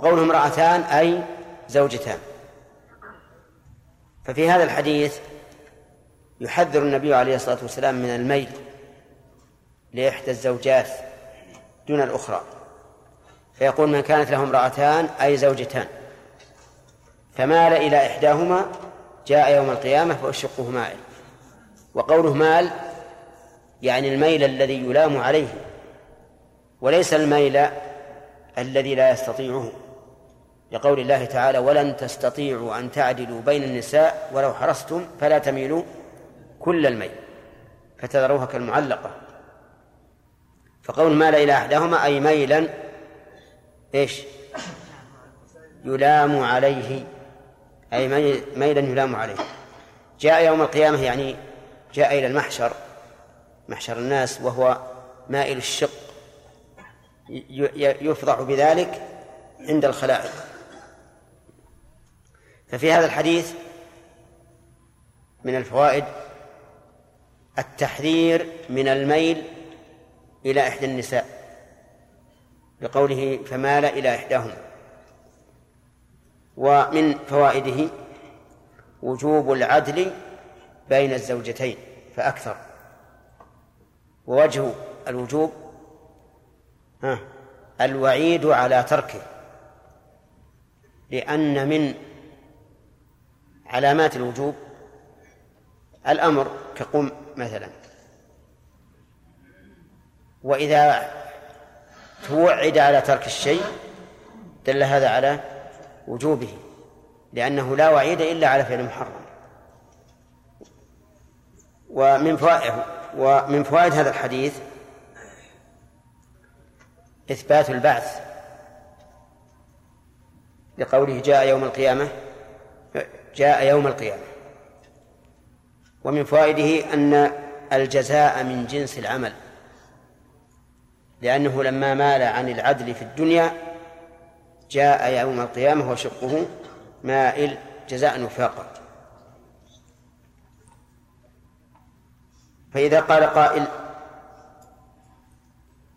وقوله امرأتان أي زوجتان. ففي هذا الحديث يحذر النبي عليه الصلاة والسلام من الميل لإحدى الزوجات دون الأخرى. فيقول من كانت له امرأتان أي زوجتان. فمال إلى إحداهما جاء يوم القيامة فأشقه مائل. وقوله مال يعني الميل الذي يلام عليه وليس الميل الذي لا يستطيعه. لقول الله تعالى ولن تستطيعوا أن تعدلوا بين النساء ولو حرصتم فلا تميلوا كل الميل فتذروها كالمعلقة. فقول مال إلى أحدهما أي ميلا إيش؟ يلام عليه أي ميلا يلام عليه. جاء يوم القيامة يعني جاء إلى المحشر محشر الناس وهو مائل الشق يفضح بذلك عند الخلائق. ففي هذا الحديث من الفوائد التحذير من الميل إلى إحدى النساء بقوله فمال إلى إحداهما. ومن فوائده وجوب العدل بين الزوجتين فأكثر. ووجه الوجوب الوعيد على تركه لأن من علامات الوجوب. الأمر كقم مثلا. وإذا توعد على ترك الشيء دل هذا على وجوبه لأنه لا وعيد إلا على فعل محرم. ومن فوائد ومن فوائد هذا الحديث إثبات البعث. لقوله جاء يوم القيامة جاء يوم القيامة. ومن فوائده أن الجزاء من جنس العمل لأنه لما مال عن العدل في الدنيا جاء يوم القيامة وشقه مائل جزاء وفاقا فإذا قال قائل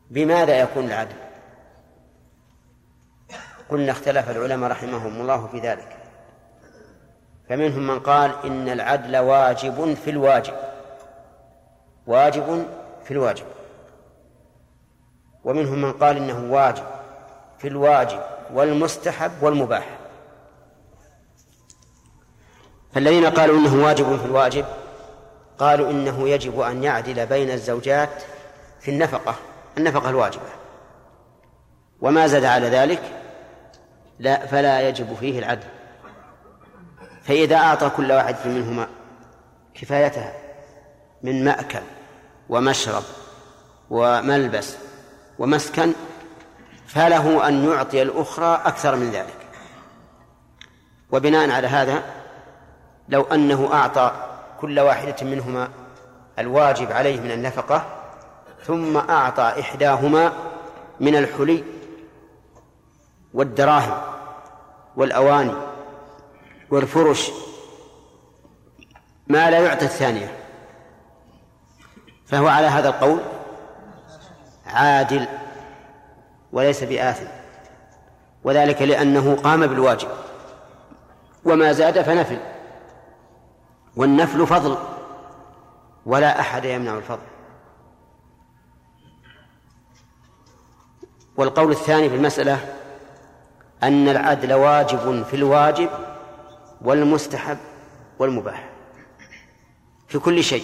بماذا يكون العدل؟ قلنا اختلف العلماء رحمهم الله في ذلك. فمنهم من قال إن العدل واجب في الواجب. واجب في الواجب. ومنهم من قال إنه واجب في الواجب والمستحب والمباح. فالذين قالوا إنه واجب في الواجب قالوا إنه يجب أن يعدل بين الزوجات في النفقة النفقة الواجبة. وما زاد على ذلك لا فلا يجب فيه العدل. فإذا أعطى كل واحد منهما كفايتها من مأكل ومشرب وملبس ومسكن فله أن يعطي الأخرى أكثر من ذلك. وبناء على هذا لو أنه أعطى كل واحدة منهما الواجب عليه من النفقة ثم أعطى إحداهما من الحلي والدراهم والأواني والفرش ما لا يعطي الثانية. فهو على هذا القول عادل وليس بآثم. وذلك لأنه قام بالواجب. وما زاد فنفل. والنفل فضل. ولا أحد يمنع الفضل. والقول الثاني في المسألة أن العدل واجب في الواجب والمستحب والمباح. في كل شيء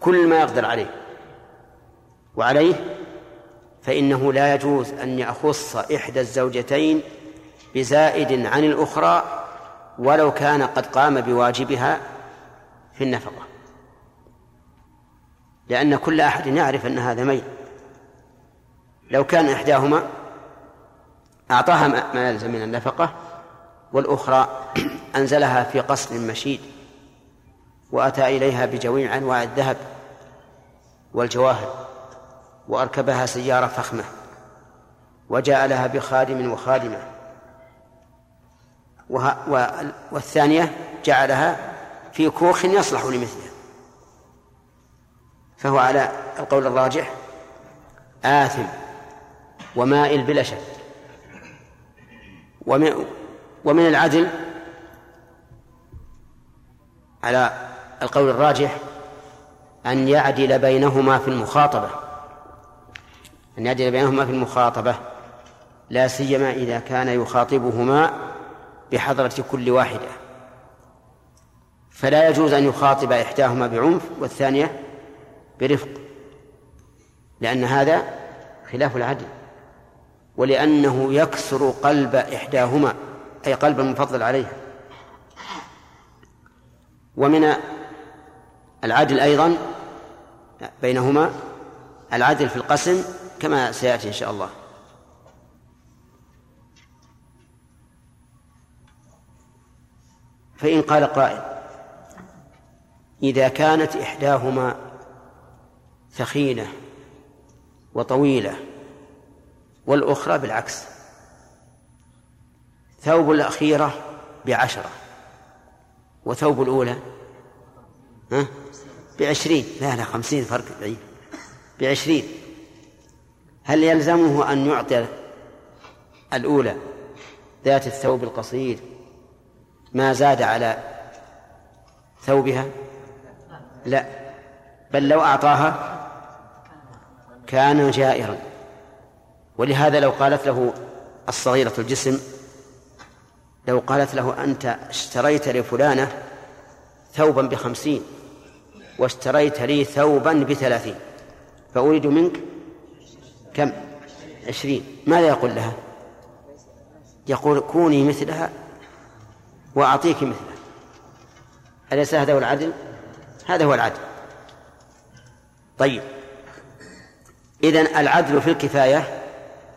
كل ما يقدر عليه. وعليه فإنه لا يجوز أن يخص إحدى الزوجتين بزائد عن الأخرى ولو كان قد قام بواجبها في النفقة. لأن كل أحد يعرف أن هذا ميل. لو كان إحداهما أعطاها ما يلزم من النفقة والأخرى أنزلها في قصر مشيد وأتى إليها بجميع أنواع الذهب والجواهر وأركبها سيارة فخمة وجاء لها بخادم وخادمة والثانية جعلها في كوخ يصلح لمثلها فهو على القول الراجح آثم ومائل بلا شك ومن, العدل على القول الراجح أن يعدل بينهما في المخاطبة. أن يعدل بينهما في المخاطبة لا سيما إذا كان يخاطبهما بحضرة كل واحدة. فلا يجوز أن يخاطب إحداهما بعنف والثانية برفق لأن هذا خلاف العدل. ولأنه يكسر قلب إحداهما. أي قلب المفضل عليها. ومن العدل أيضا بينهما العدل في القسم كما سيأتي إن شاء الله. فإن قال قائل إذا كانت إحداهما ثخينة وطويلة والأخرى بالعكس. ثوب الأخيرة بعشرة. وثوب الأولى؟ ها؟ بعشرين. لا لا خمسين فرق بعيد. بعشرين. هل يلزمه أن يعطي الأولى ذات الثوب القصير ما زاد على ثوبها؟ لا. بل لو أعطاها كان جائرا. ولهذا لو قالت له الصغيرة الجسم لو قالت له أنت اشتريت لفلانة ثوبا بخمسين واشتريت لي ثوبا بثلاثين فأريد منك كم؟ عشرين. ماذا يقول لها؟ يقول كوني مثلها وأعطيك مثله أليس هذا هو العدل؟ هذا هو العدل. طيب. إذن العدل في الكفاية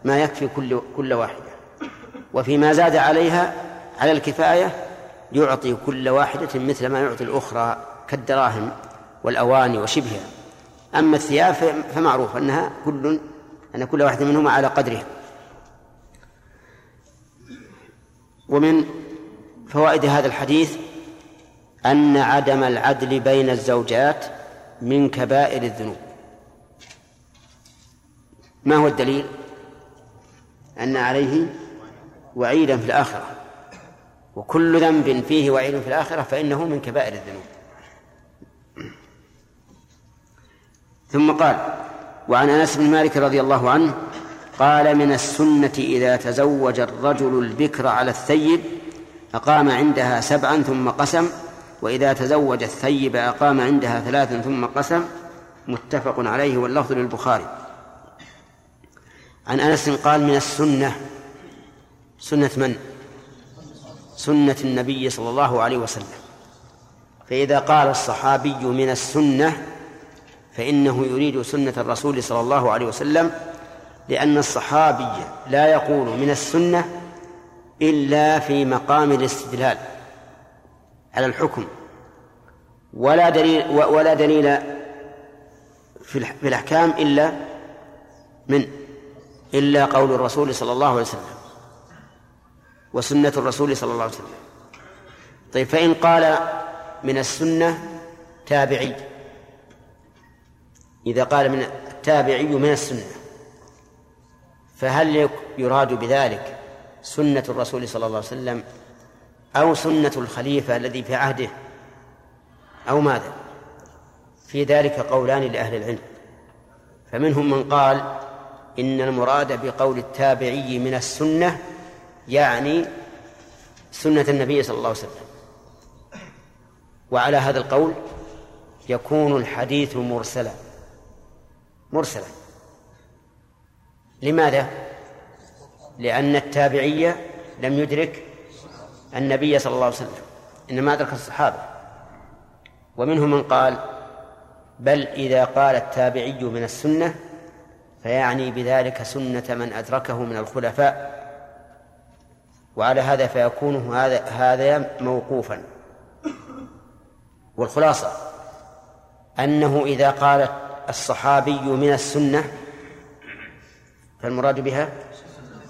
ما يكفي كل كل واحدة. وفيما زاد عليها على الكفاية يعطي كل واحدة مثل ما يعطي الأخرى كالدراهم والأواني وشبهها. أما الثياب فمعروف أنها كل أن كل واحد منهما على قدرها. ومن فوائد هذا الحديث أن عدم العدل بين الزوجات من كبائر الذنوب. ما هو الدليل؟ أن عليه وعيدا في الآخرة. وكل ذنب فيه وعيد في الآخرة فإنه من كبائر الذنوب. ثم قال وعن أنس بن مالك رضي الله عنه قال من السنة إذا تزوج الرجل البكر على الثيب أقام عندها سبعا ثم قسم وإذا تزوج الثيب أقام عندها ثلاثا ثم قسم متفق عليه واللفظ للبخاري. عن أنس قال من السنة. سنة من؟ سنة النبي صلى الله عليه وسلم. فإذا قال الصحابي من السنة فإنه يريد سنة الرسول صلى الله عليه وسلم لأن الصحابي لا يقول من السنة إلا في مقام الاستدلال على الحكم. ولا دليل ولا دليل في الأحكام إلا من إلا قول الرسول صلى الله عليه وسلم. وسنة الرسول صلى الله عليه وسلم. طيب فإن قال من السنة تابعي. إذا قال من التابعي من السنة فهل يراد بذلك سنة الرسول صلى الله عليه وسلم أو سنة الخليفة الذي في عهده أو ماذا؟ في ذلك قولان لأهل العلم. فمنهم من قال إن المراد بقول التابعي من السنة يعني سنة النبي صلى الله عليه وسلم. وعلى هذا القول يكون الحديث مرسلا. مرسلا. لماذا؟ لأن التابعية لم يدرك النبي صلى الله عليه وسلم إنما أدرك الصحابة. ومنهم من قال بل إذا قال التابعي من السنة فيعني بذلك سنة من أدركه من الخلفاء. وعلى هذا فيكون هذا هذا موقوفا. والخلاصة أنه إذا قال الصحابي من السنة فالمراد بها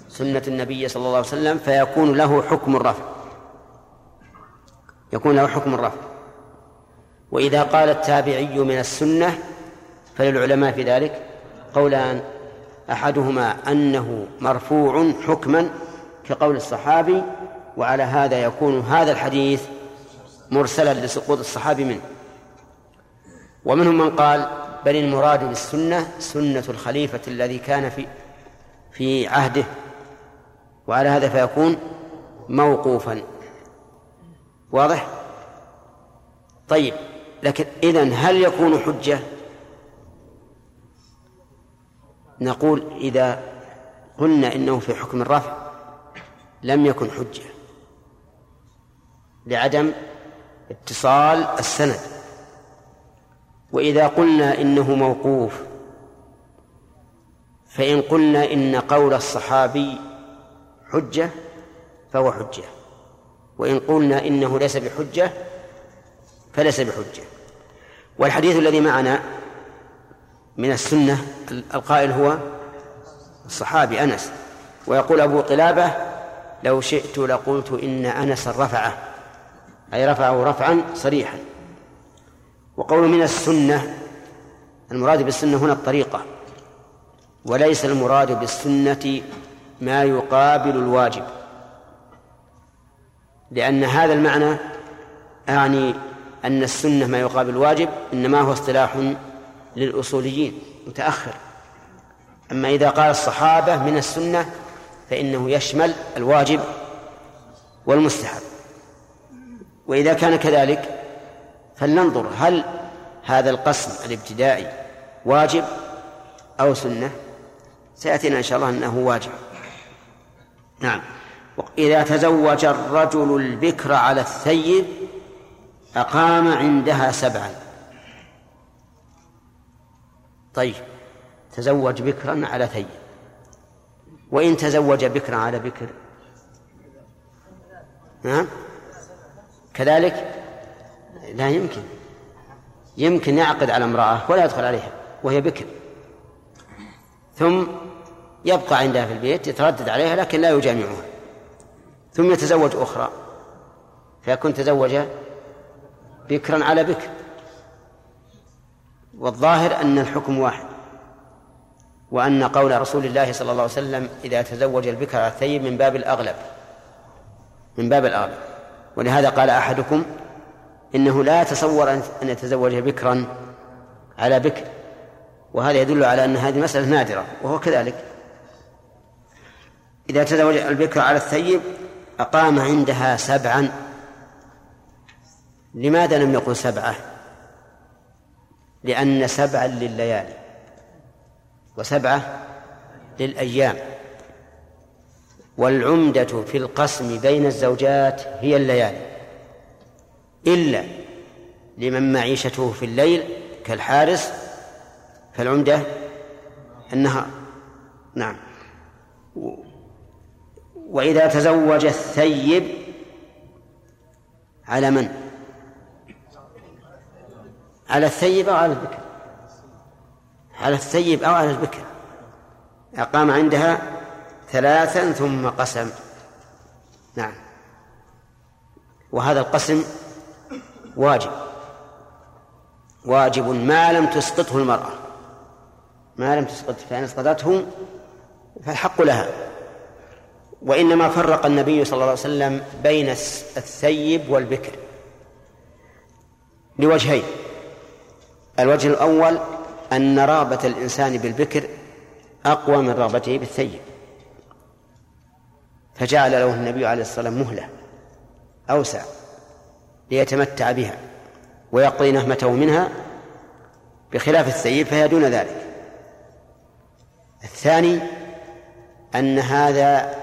سنة النبي صلى الله عليه وسلم فيكون له حكم الرفع. يكون له حكم الرفع. وإذا قال التابعي من السنة فللعلماء في ذلك قولان أحدهما أنه مرفوع حكما كقول الصحابي وعلى هذا يكون هذا الحديث مرسلا لسقوط الصحابي منه. ومنهم من قال بل المراد بالسنة سنة الخليفة الذي كان في في عهده. وعلى هذا فيكون موقوفا. واضح؟ طيب لكن إذن هل يكون حجة؟ نقول إذا قلنا إنه في حكم الرفع. لم يكن حجة لعدم اتصال السند. وإذا قلنا إنه موقوف فإن قلنا إن قول الصحابي حجة فهو حجة. وإن قلنا إنه ليس بحجة فليس بحجة. والحديث الذي معنا من السنة القائل هو الصحابي أنس ويقول أبو قلابة لو شئت لقلت إن أنس رفعه أي رفعه رفعا صريحا. وقول من السنة المراد بالسنة هنا الطريقة وليس المراد بالسنة ما يقابل الواجب. لأن هذا المعنى أعني أن السنة ما يقابل الواجب إنما هو اصطلاح للأصوليين متأخر. أما إذا قال الصحابة من السنة فإنه يشمل الواجب والمستحب. وإذا كان كذلك فلننظر هل هذا القسم الابتدائي واجب أو سنة. سيأتينا إن شاء الله أنه واجب. نعم. إذا تزوج الرجل البكر على الثيب أقام عندها سبعا. طيب. تزوج بكرا على ثيب. وإن تزوج بكرا على بكر. نعم. كذلك لا يمكن. يمكن يعقد على امرأة ولا يدخل عليها وهي بكر. ثم يبقى عندها في البيت يتردد عليها لكن لا يجامعها. ثم يتزوج أخرى. فيكون تزوج بكرا على بكر. والظاهر أن الحكم واحد. وأن قول رسول الله صلى الله عليه وسلم إذا تزوج البكر الثيب من باب الأغلب من باب الأغلب. ولهذا قال أحدكم إنه لا يتصور أن يتزوج بكرا على بكر. وهذا يدل على أن هذه مسألة نادرة وهو كذلك. إذا تزوج البكر على الثيب أقام عندها سبعا. لماذا لم يقل سبعة؟ لأن سبعا لليالي. وسبعة للأيام. والعمدة في القسم بين الزوجات هي الليالي. إلا لمن معيشته في الليل كالحارس فالعمدة النهار. نعم. وإذا تزوج الثيب على من؟ على الثيب أو على البكر على الثيب أو على البكر. أقام عندها ثلاثا ثم قسم. نعم. وهذا القسم واجب. واجب ما لم تسقطه المرأة. ما لم تسقط فإن اسقطته فالحق لها. وإنما فرق النبي صلى الله عليه وسلم بين الثيب والبكر. لوجهين. الوجه الأول أن رغبة الإنسان بالبكر أقوى من رغبته بالثيب. فجعل له النبي عليه الصلاة والسلام مهلة أوسع ليتمتع بها ويقضي نهمته منها بخلاف الثيب فهي دون ذلك. الثاني أن هذا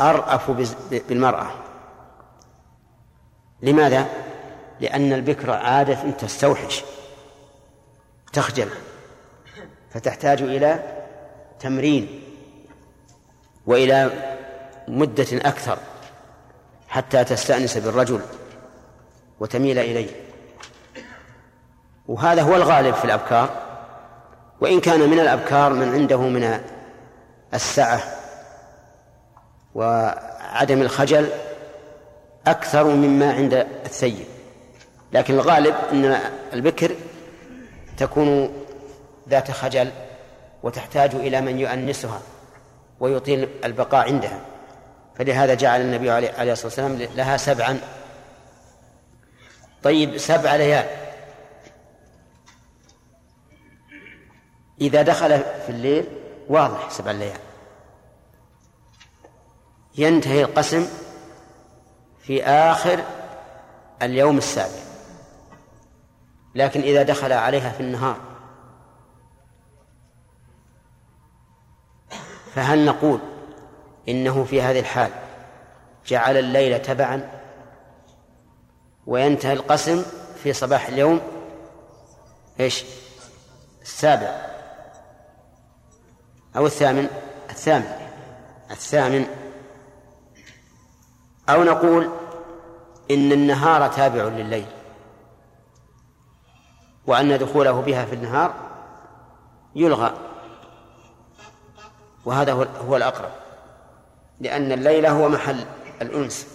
أرأف بالمرأة. لماذا؟ لأن البكر عادة تستوحش. تخجل. فتحتاج إلى تمرين وإلى مدة أكثر حتى تستأنس بالرجل وتميل إليه. وهذا هو الغالب في الأبكار. وإن كان من الأبكار من عنده من السعة وعدم الخجل أكثر مما عند الثيب. لكن الغالب أن البكر تكون ذات خجل وتحتاج إلى من يؤنسها ويطيل البقاء عندها. فلهذا جعل النبي عليه الصلاة والسلام لها سبعا. طيب سبع ليال. إذا دخل في الليل واضح سبع ليال. ينتهي القسم في آخر اليوم السابع. لكن إذا دخل عليها في النهار. فهل نقول إنه في هذه الحال جعل الليل تبعا وينتهي القسم في صباح اليوم؟ إيش؟ السابع. أو الثامن؟ الثامن. الثامن. أو نقول إن النهار تابع لليل. وأن دخوله بها في النهار يلغى. وهذا هو الأقرب. لأن الليل هو محل الأنس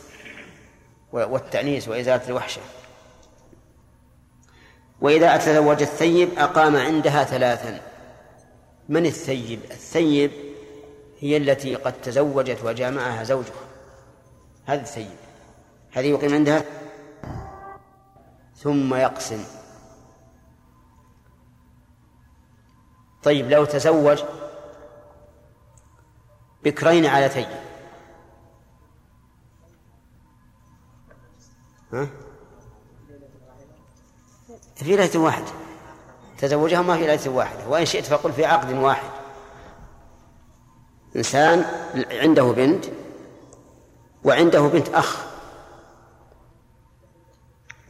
والتأنيس وإزالة الوحشة. وإذا تزوج الثيب أقام عندها ثلاثا. من الثيب؟ الثيب هي التي قد تزوجت وجامعها زوجها. هذه الثيب. هذه يقيم عندها؟ ثم يقسم. طيب لو تزوج بكرين ثيب ها؟ في ليلة واحدة. تزوجهما في ليلة واحدة. وإن شئت فقل في عقد واحد. إنسان عنده بنت وعنده بنت أخ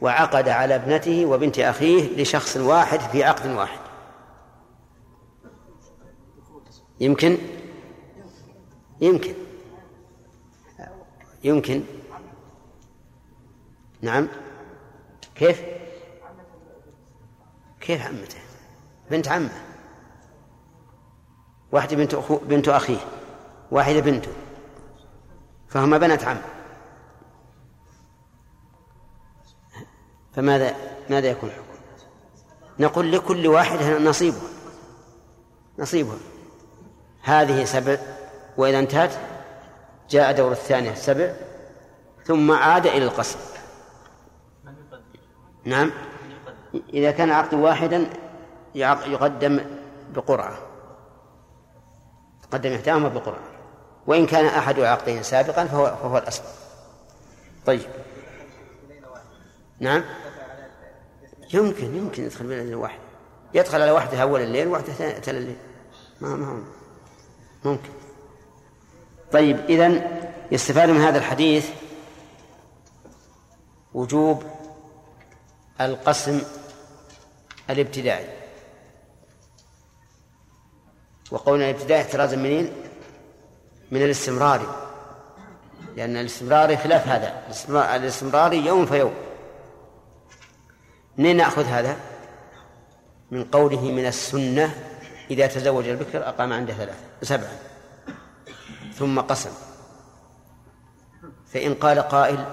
وعقد على ابنته وبنت أخيه لشخص واحد في عقد واحد. يمكن؟ يمكن. يمكن. نعم. كيف؟ كيف عمته؟ بنت عمه. واحدة بنت أخو بنت أخيه. واحدة بنته فهما بنات عم. فماذا ماذا يكون الحكم نقول لكل واحد نصيبه. نصيبه. هذه سبع وإذا انتهت جاء دور الثانية سبع ثم عاد إلى القسم نعم. إذا كان عقد واحدا يقدم بقرعة. تقدم إحداهما بقرعة. وإن كان أحد عقدين سابقا فهو فهو الأسبق طيب. نعم. يمكن يمكن يدخل بين واحد يدخل على واحدة أول الليل وواحدة ثانية الليل. ما ما هو. ممكن. طيب إذن يستفاد من هذا الحديث وجوب القسم الابتدائي. وقولنا الابتدائي احترازا منين؟ من الاستمراري لأن الاستمراري خلاف هذا. الاستمراري يوم فيوم منين نأخذ هذا؟ من قوله من السنة إذا تزوج البكر أقام عنده ثلاثة سبعة. ثم قسم. فإن قال قائل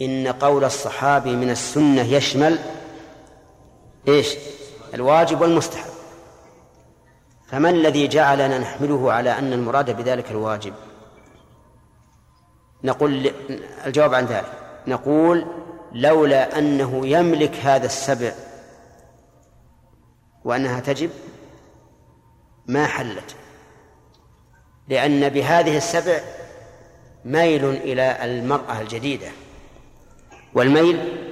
إن قول الصحابي من السنة يشمل إيش؟ الواجب والمستحب. فما الذي جعلنا نحمله على أن المراد بذلك الواجب؟ نقول الجواب عن ذلك. نقول لولا أنه يملك هذا السبع وأنها تجب ما حلت. لأن بهذه السبع ميل إلى المرأة الجديدة. والميل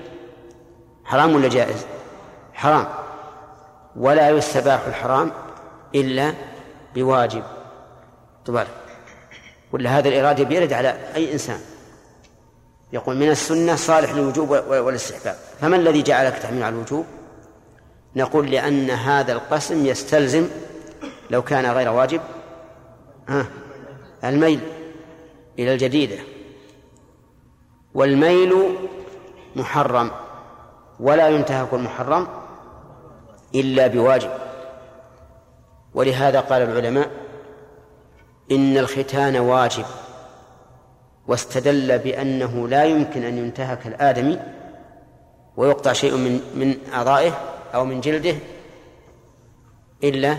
حرام ولا جائز؟ حرام. ولا يستباح الحرام إلا بواجب. تبارك ولا هذا الإرادة بيرد على أي إنسان. يقول من السنة صالح للوجوب والاستحباب. فما الذي جعلك تحمل على الوجوب؟ نقول لأن هذا القسم يستلزم لو كان غير واجب ها الميل إلى الجديدة. والميل محرم ولا ينتهك المحرم إلا بواجب. ولهذا قال العلماء إن الختان واجب واستدل بأنه لا يمكن أن ينتهك الآدمي ويقطع شيء من من أعضائه أو من جلده إلا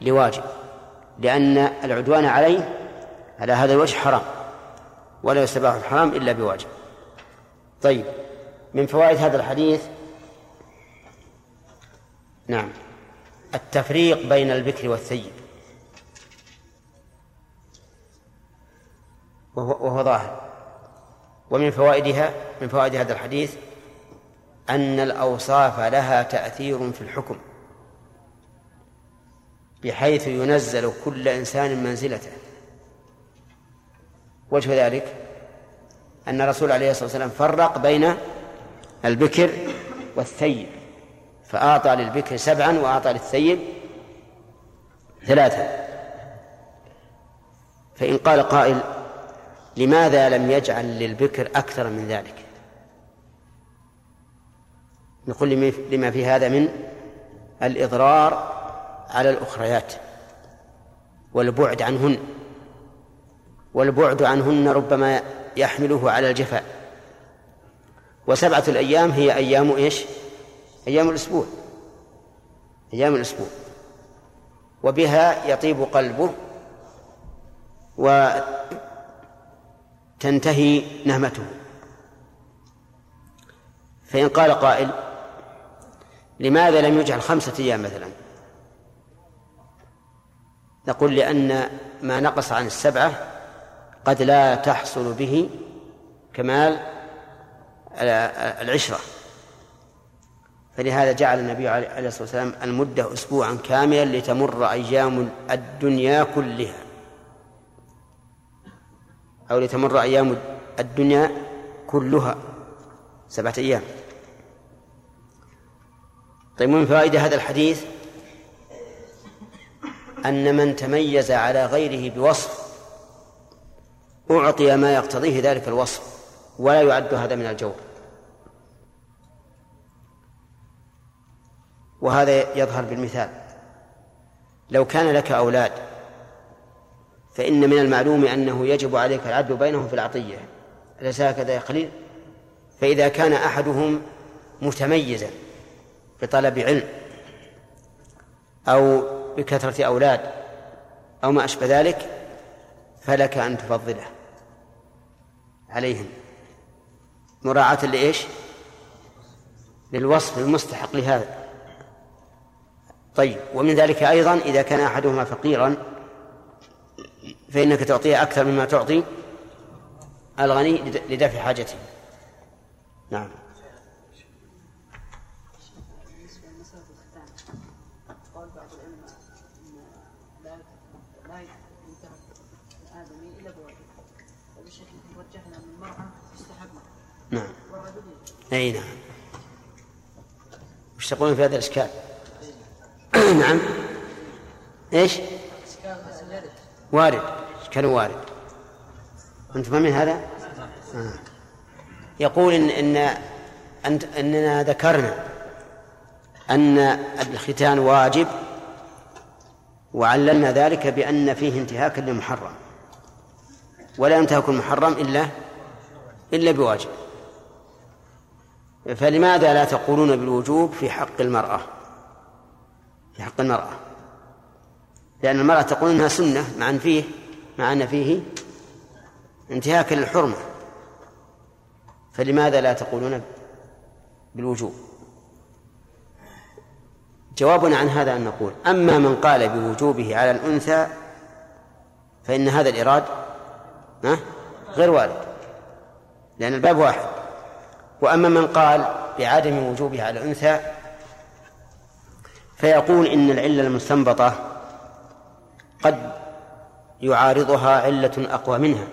لواجب لأن العدوان عليه على هذا الوجه حرام ولا يستباح الحرام إلا بواجب. طيب من فوائد هذا الحديث؟ نعم. التفريق بين البكر والثيب. وهو, وهو ظاهر. ومن فوائدها من فوائد هذا الحديث أن الأوصاف لها تأثير في الحكم. بحيث ينزل كل إنسان منزلته. وجه ذلك أن الرسول عليه الصلاة والسلام فرق بين البكر والثيب فأعطى للبكر سبعا وأعطى للثيب ثلاثا. فإن قال قائل لماذا لم يجعل للبكر أكثر من ذلك؟ نقول لما في هذا من الإضرار على الأخريات والبعد عنهن والبعد عنهن ربما يحمله على الجفاء. وسبعة الأيام هي أيام إيش؟ أيام الأسبوع. أيام الأسبوع. وبها يطيب قلبه وتنتهي نهمته. فإن قال قائل لماذا لم يجعل خمسة أيام مثلا؟ نقول لأن ما نقص عن السبعة قد لا تحصل به كمال العشرة. فلهذا جعل النبي عليه الصلاة والسلام المدة أسبوعا كاملا لتمر أيام الدنيا كلها. أو لتمر أيام الدنيا كلها سبعة أيام. طيب من فائدة هذا الحديث؟ أن من تميز على غيره بوصف أعطي ما يقتضيه ذلك الوصف ولا يعد هذا من الجور وهذا يظهر بالمثال. لو كان لك أولاد فإن من المعلوم أنه يجب عليك العدل بينهم في العطية. أليس هكذا يا قليل فإذا كان أحدهم متميزا بطلب علم أو بكثرة أولاد أو ما أشبه ذلك فلك أن تفضله عليهم. مراعاة لإيش؟ للوصف المستحق لهذا. طيب ومن ذلك أيضا إذا كان أحدهما فقيرا فإنك تعطيه أكثر مما تعطي الغني لدفع حاجته. نعم. أي نعم وش تقولون في هذا الإشكال؟ نعم إيش؟ وارد إشكال وارد انت من هذا؟ آه. يقول ان ان أنت إننا ذكرنا أن الختان واجب وعللنا ذلك بأن فيه انتهاكا لمحرم ولا ينتهك المحرم الا إلا بواجب فلماذا لا تقولون بالوجوب في حق المرأة؟ في حق المرأة. لأن المرأة تقول إنها سنة مع أن فيه مع أن فيه انتهاك للحرمة. فلماذا لا تقولون بالوجوب؟ جوابنا عن هذا أن نقول أما من قال بوجوبه على الأنثى فإن هذا الإراد غير وارد لأن الباب واحد. وأما من قال بعدم وجوبها على الأنثى فيقول إن العلة المستنبطة قد يعارضها علة أقوى منها.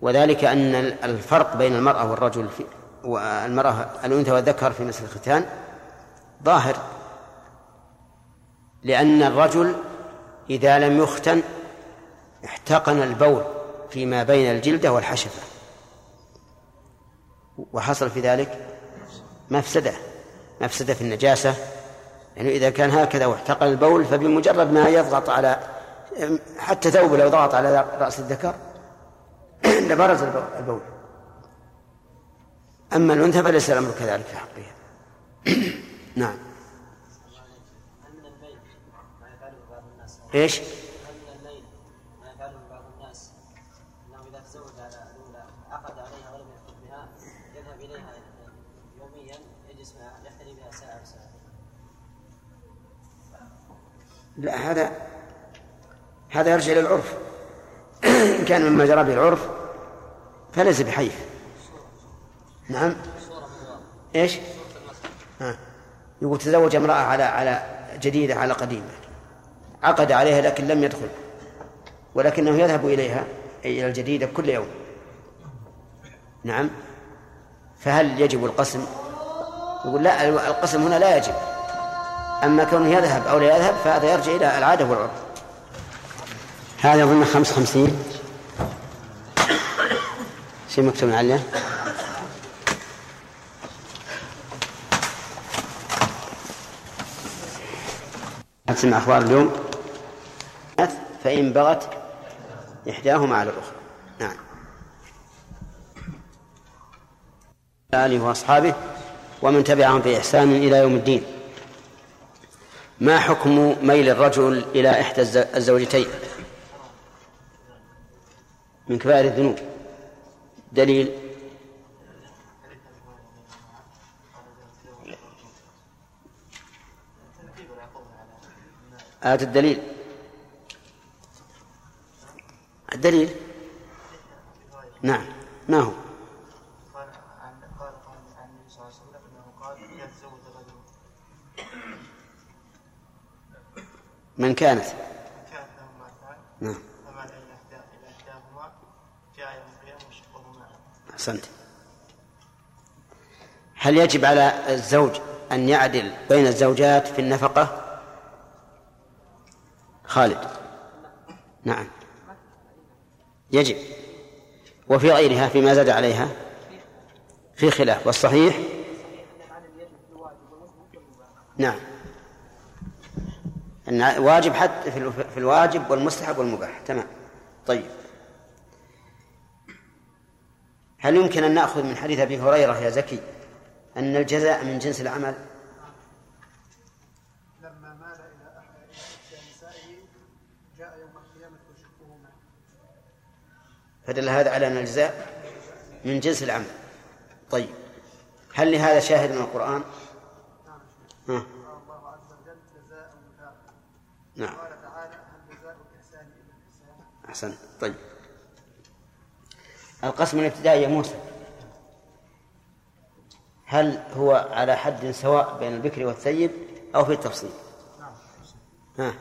وذلك أن الفرق بين المرأة والرجل في والمرأة الأنثى والذكر في مسألة الختان ظاهر لأن الرجل إذا لم يختن احتقن البول فيما بين الجلدة والحشفة. وحصل في ذلك مفسدة مفسدة في النجاسة. يعني إذا كان هكذا واحتقن البول فبمجرد ما يضغط على حتى ثوبه لو ضغط على رأس الذكر لبرز البول أما الأنثى فليس الأمر كذلك في حقها. نعم. إيش؟ تزوج على الاولى عقد عليها ولم يدخل بها يذهب اليها يوميا يجلس معها يحتري بها ساعه وساعه لا هذا هذا يرجع للعرف إن كان مما جرى به العرف فليس بحيف. نعم. إيش؟ ها. يقول تزوج امرأة على على جديدة على قديمة. عقد عليها لكن لم يدخل. ولكنه يذهب إليها أي إلى الجديدة كل يوم. نعم. فهل يجب القسم؟ يقول لا القسم هنا لا يجب. أما كونه يذهب أو لا يذهب فهذا يرجع إلى العادة والعرف. هذا أظن خمس خمسين شيء مكتوب عليه؟ تسمع أخبار اليوم. فإن بغت إحداهما على الأخرى. نعم. آله وأصحابه ومن تبعهم بإحسان إلى يوم الدين. ما حكم ميل الرجل إلى إحدى الزوجتين؟ من كبائر الذنوب. دليل؟ آت الدليل. الدليل؟ نعم. ما هو قال عن قال عن النبي صلى الله عليه وسلم انه قال اذا تزوج الرجل من كانت؟ كانت له امرأتان نعم. جاء يوم معه أحسنت. هل يجب على الزوج أن يعدل بين الزوجات في النفقة؟ خالد. نعم. يجب. وفي غيرها فيما زاد عليها؟ في خلاف. والصحيح؟ نعم. أن واجب حتى في الواجب والمستحب والمباح. تمام. طيب. هل يمكن أن نأخذ من حديث أبي هريرة يا زكي أن الجزاء من جنس العمل؟ فدل هذا على أن الجزاء من جنس العمل. طيب. هل لهذا شاهد من القرآن؟ ها. الله عز وجل جزاء نعم. قال تعالى هل جزاء الإحسان إلا الإحسان أحسن طيب. القسم الابتدائي يا موسى. هل هو على حد سواء بين البكر والثيب أو في التفصيل؟ نعم ها.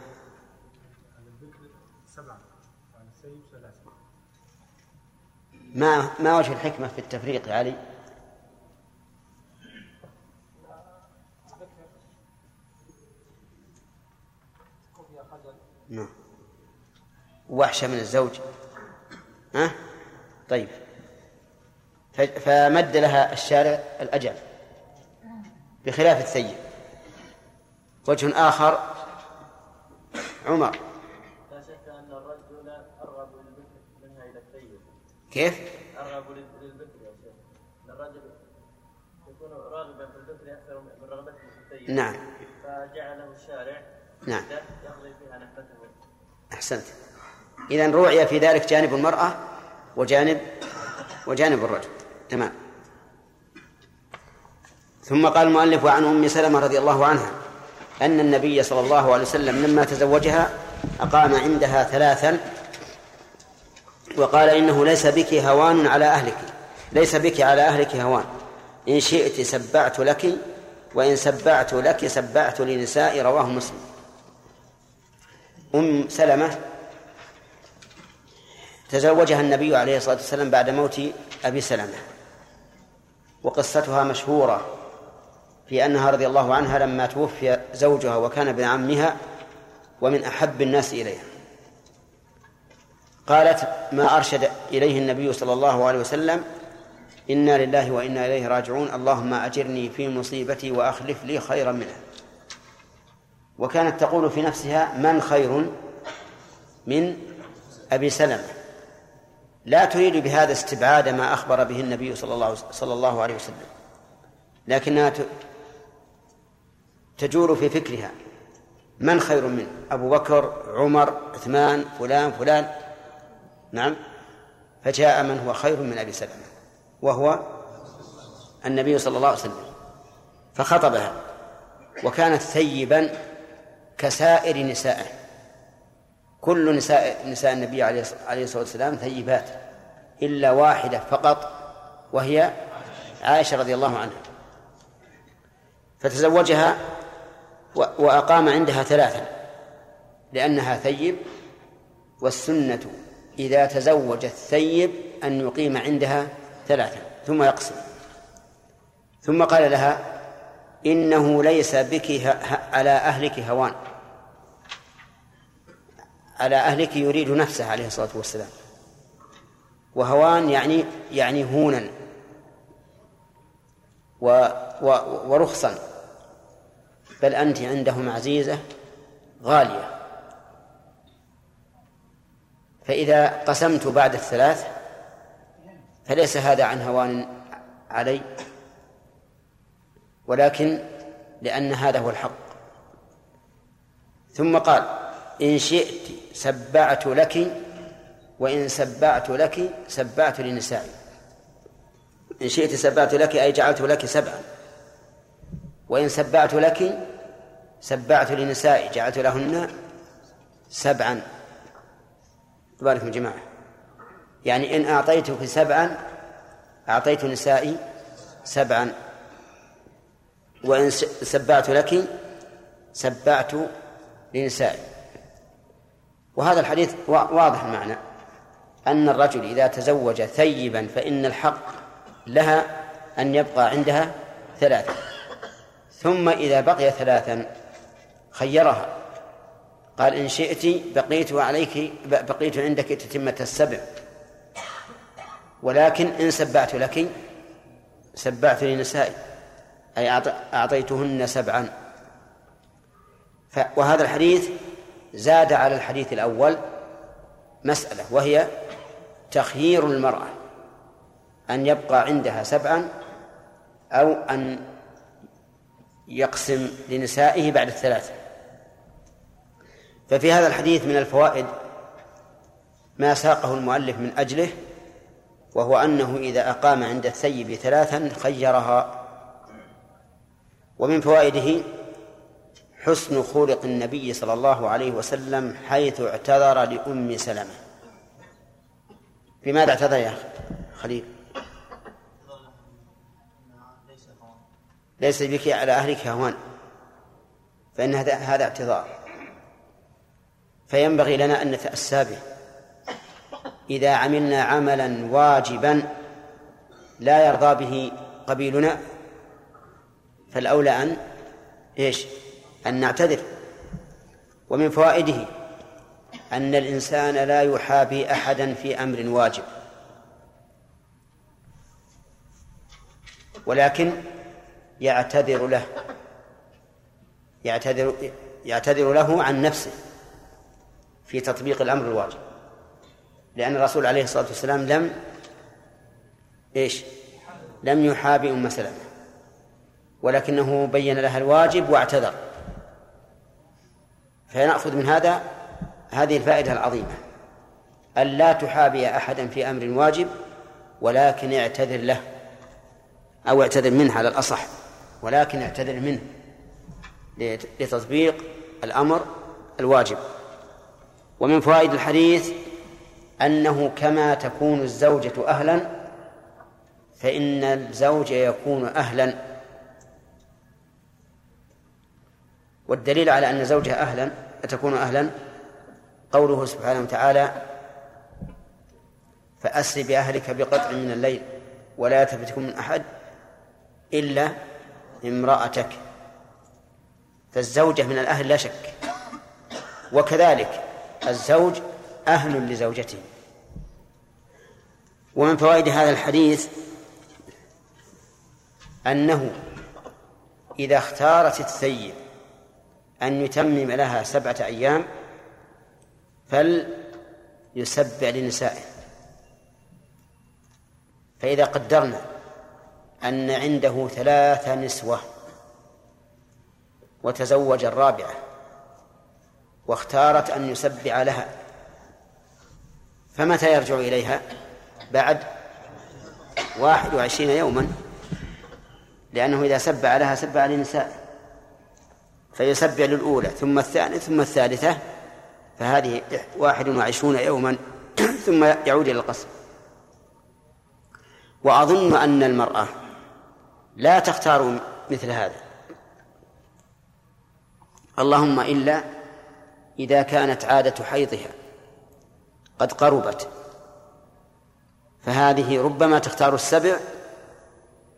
ما ما وجه الحكمة في التفريق يا علي؟ نعم. وحشة من الزوج. ها؟ طيب. فمد لها الشارع الأجل. بخلاف الثيب وجه آخر عمر. كيف؟ أرغب للبكر يا شيخ. الرجل يكون راغبا في البكر أكثر من رغبته في السيد نعم. فجعله الشارع نعم. أحسنت. إذا روعي في ذلك جانب المرأة وجانب وجانب الرجل. تمام. ثم قال المؤلف عن أم سلمة رضي الله عنها أن النبي صلى الله عليه وسلم لما تزوجها أقام عندها ثلاثا وقال إنه ليس بك هوان على أهلك. ليس بك على أهلك هوان. إن شئت سبعت لك وإن سبعت لك سبعت لنساء رواه مسلم. أم سلمة تزوجها النبي عليه الصلاة والسلام بعد موت أبي سلمة. وقصتها مشهورة في أنها رضي الله عنها لما توفي زوجها وكان ابن عمها ومن أحب الناس إليها قالت ما أرشد إليه النبي صلى الله عليه وسلم إنا لله وإنا إليه راجعون اللهم أجرني في مصيبتي وأخلف لي خيرا منها. وكانت تقول في نفسها من خير من أبي سلمة. لا تريد بهذا استبعاد ما أخبر به النبي صلى الله صلى الله عليه وسلم لكنها تجول في فكرها. من خير منه أبو بكر عمر عثمان فلان فلان. نعم. فجاء من هو خير من أبي سلمة وهو النبي صلى الله عليه وسلم فخطبها وكانت ثيبا كسائر نسائه. كل نساء نساء النبي عليه الصلاة والسلام ثيبات إلا واحدة فقط وهي عائشة رضي الله عنها. فتزوجها وأقام عندها ثلاثا لأنها ثيب والسنة إذا تزوج الثيب أن يقيم عندها ثلاثا ثم يقسم. ثم قال لها إنه ليس بك على أهلك هوان. على أهلك يريد نفسه عليه الصلاة والسلام. وهوان يعني يعني هونا. و و ورخصا. بل أنت عندهم عزيزة غالية. فإذا قسمت بعد الثلاث فليس هذا عن هوان علي ولكن لأن هذا هو الحق. ثم قال إن شئت سبعت لك وإن سبعت لك سبعت لنسائي إن شئت سبعت لك أي جعلت لك سبعا وإن سبعت لك سبعت لنسائي جعلت لهن سبعا. تبارك الجماعة. يعني إن أعطيتك سبعا أعطيت نسائي سبعا. وإن سبعت لك سبعت لنسائي وهذا الحديث واضح المعنى. أن الرجل إذا تزوج ثيبا فإن الحق لها أن يبقى عندها ثلاثة. ثم إذا بقي ثلاثا خيرها. قال إن شئت بقيت عليك بقيت عندك تتمة السبع. ولكن إن سبعت لك سبعت لنسائي أي أعطيتهن سبعا. وهذا الحديث زاد على الحديث الأول مسألة وهي تخيير المرأة أن يبقى عندها سبعا أو أن يقسم لنسائه بعد الثلاثة. ففي هذا الحديث من الفوائد ما ساقه المؤلف من أجله وهو أنه إذا أقام عند الثيب ثلاثا خيرها. ومن فوائده حسن خلق النبي صلى الله عليه وسلم حيث اعتذر لأم سلمة. بماذا اعتذر يا خليل؟ ليس بك على أهلك هوان فإن هذا هذا اعتذار. فينبغي لنا أن نتأسى به. إذا عملنا عملا واجبا لا يرضى به قبيلنا فالأولى أن إيش؟ أن نعتذر ومن فوائده أن الإنسان لا يحابي أحدا في أمر واجب. ولكن يعتذر له يعتذر يعتذر له عن نفسه في تطبيق الأمر الواجب. لأن الرسول عليه الصلاة والسلام لم إيش؟ لم يحابي أم سلمة. ولكنه بين لها الواجب واعتذر. فنأخذ من هذا هذه الفائدة العظيمة. أن لا تحابي أحدا في أمر واجب ولكن اعتذر له أو اعتذر منه على الأصح ولكن اعتذر منه لتطبيق الأمر الواجب. ومن فوائد الحديث أنه كما تكون الزوجة أهلا فإن الزوج يكون أهلا. والدليل على أن زوجها أهلا تكون أهلا؟ قوله سبحانه وتعالى فأسر بأهلك بقطع من الليل ولا تفتكم من أحد إلا امرأتك. فالزوجة من الأهل لا شك. وكذلك الزوج أهل لزوجته. ومن فوائد هذا الحديث أنه إذا اختارت الثيب أن يتمم لها سبعة أيام فليسبع لنسائه. فإذا قدرنا أن عنده ثلاث نسوة وتزوج الرابعة واختارت أن يسبع لها فمتى يرجع إليها؟ بعد واحد وعشرين يوما لأنه إذا سبع لها سبع لنساء فيسبع للأولى ثم الثانية ثم الثالثة فهذه واحد وعشرون يوما ثم يعود إلى القصر. وأظن أن المرأة لا تختار مثل هذا. اللهم إلا إذا كانت عادة حيضها قد قربت. فهذه ربما تختار السبع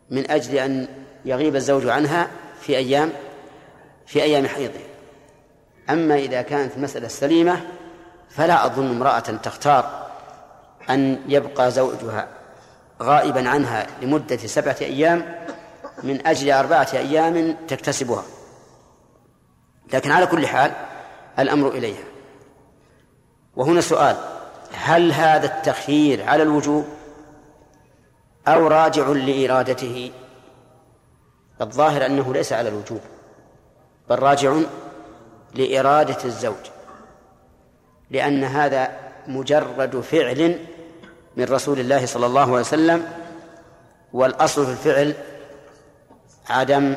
من أجل أن يغيب الزوج عنها في أيام في أيام حيضه أما إذا كانت مسألة سليمة فلا أظن امرأة تختار أن يبقى زوجها غائبا عنها لمدة سبعة أيام من أجل أربعة أيام تكتسبها. لكن على كل حال الأمر إليها. وهنا سؤال هل هذا التخيير على الوجوب أو راجع لإرادته؟ الظاهر أنه ليس على الوجوب. بل راجع لإرادة الزوج لأن هذا مجرد فعل من رسول الله صلى الله عليه وسلم والأصل في الفعل عدم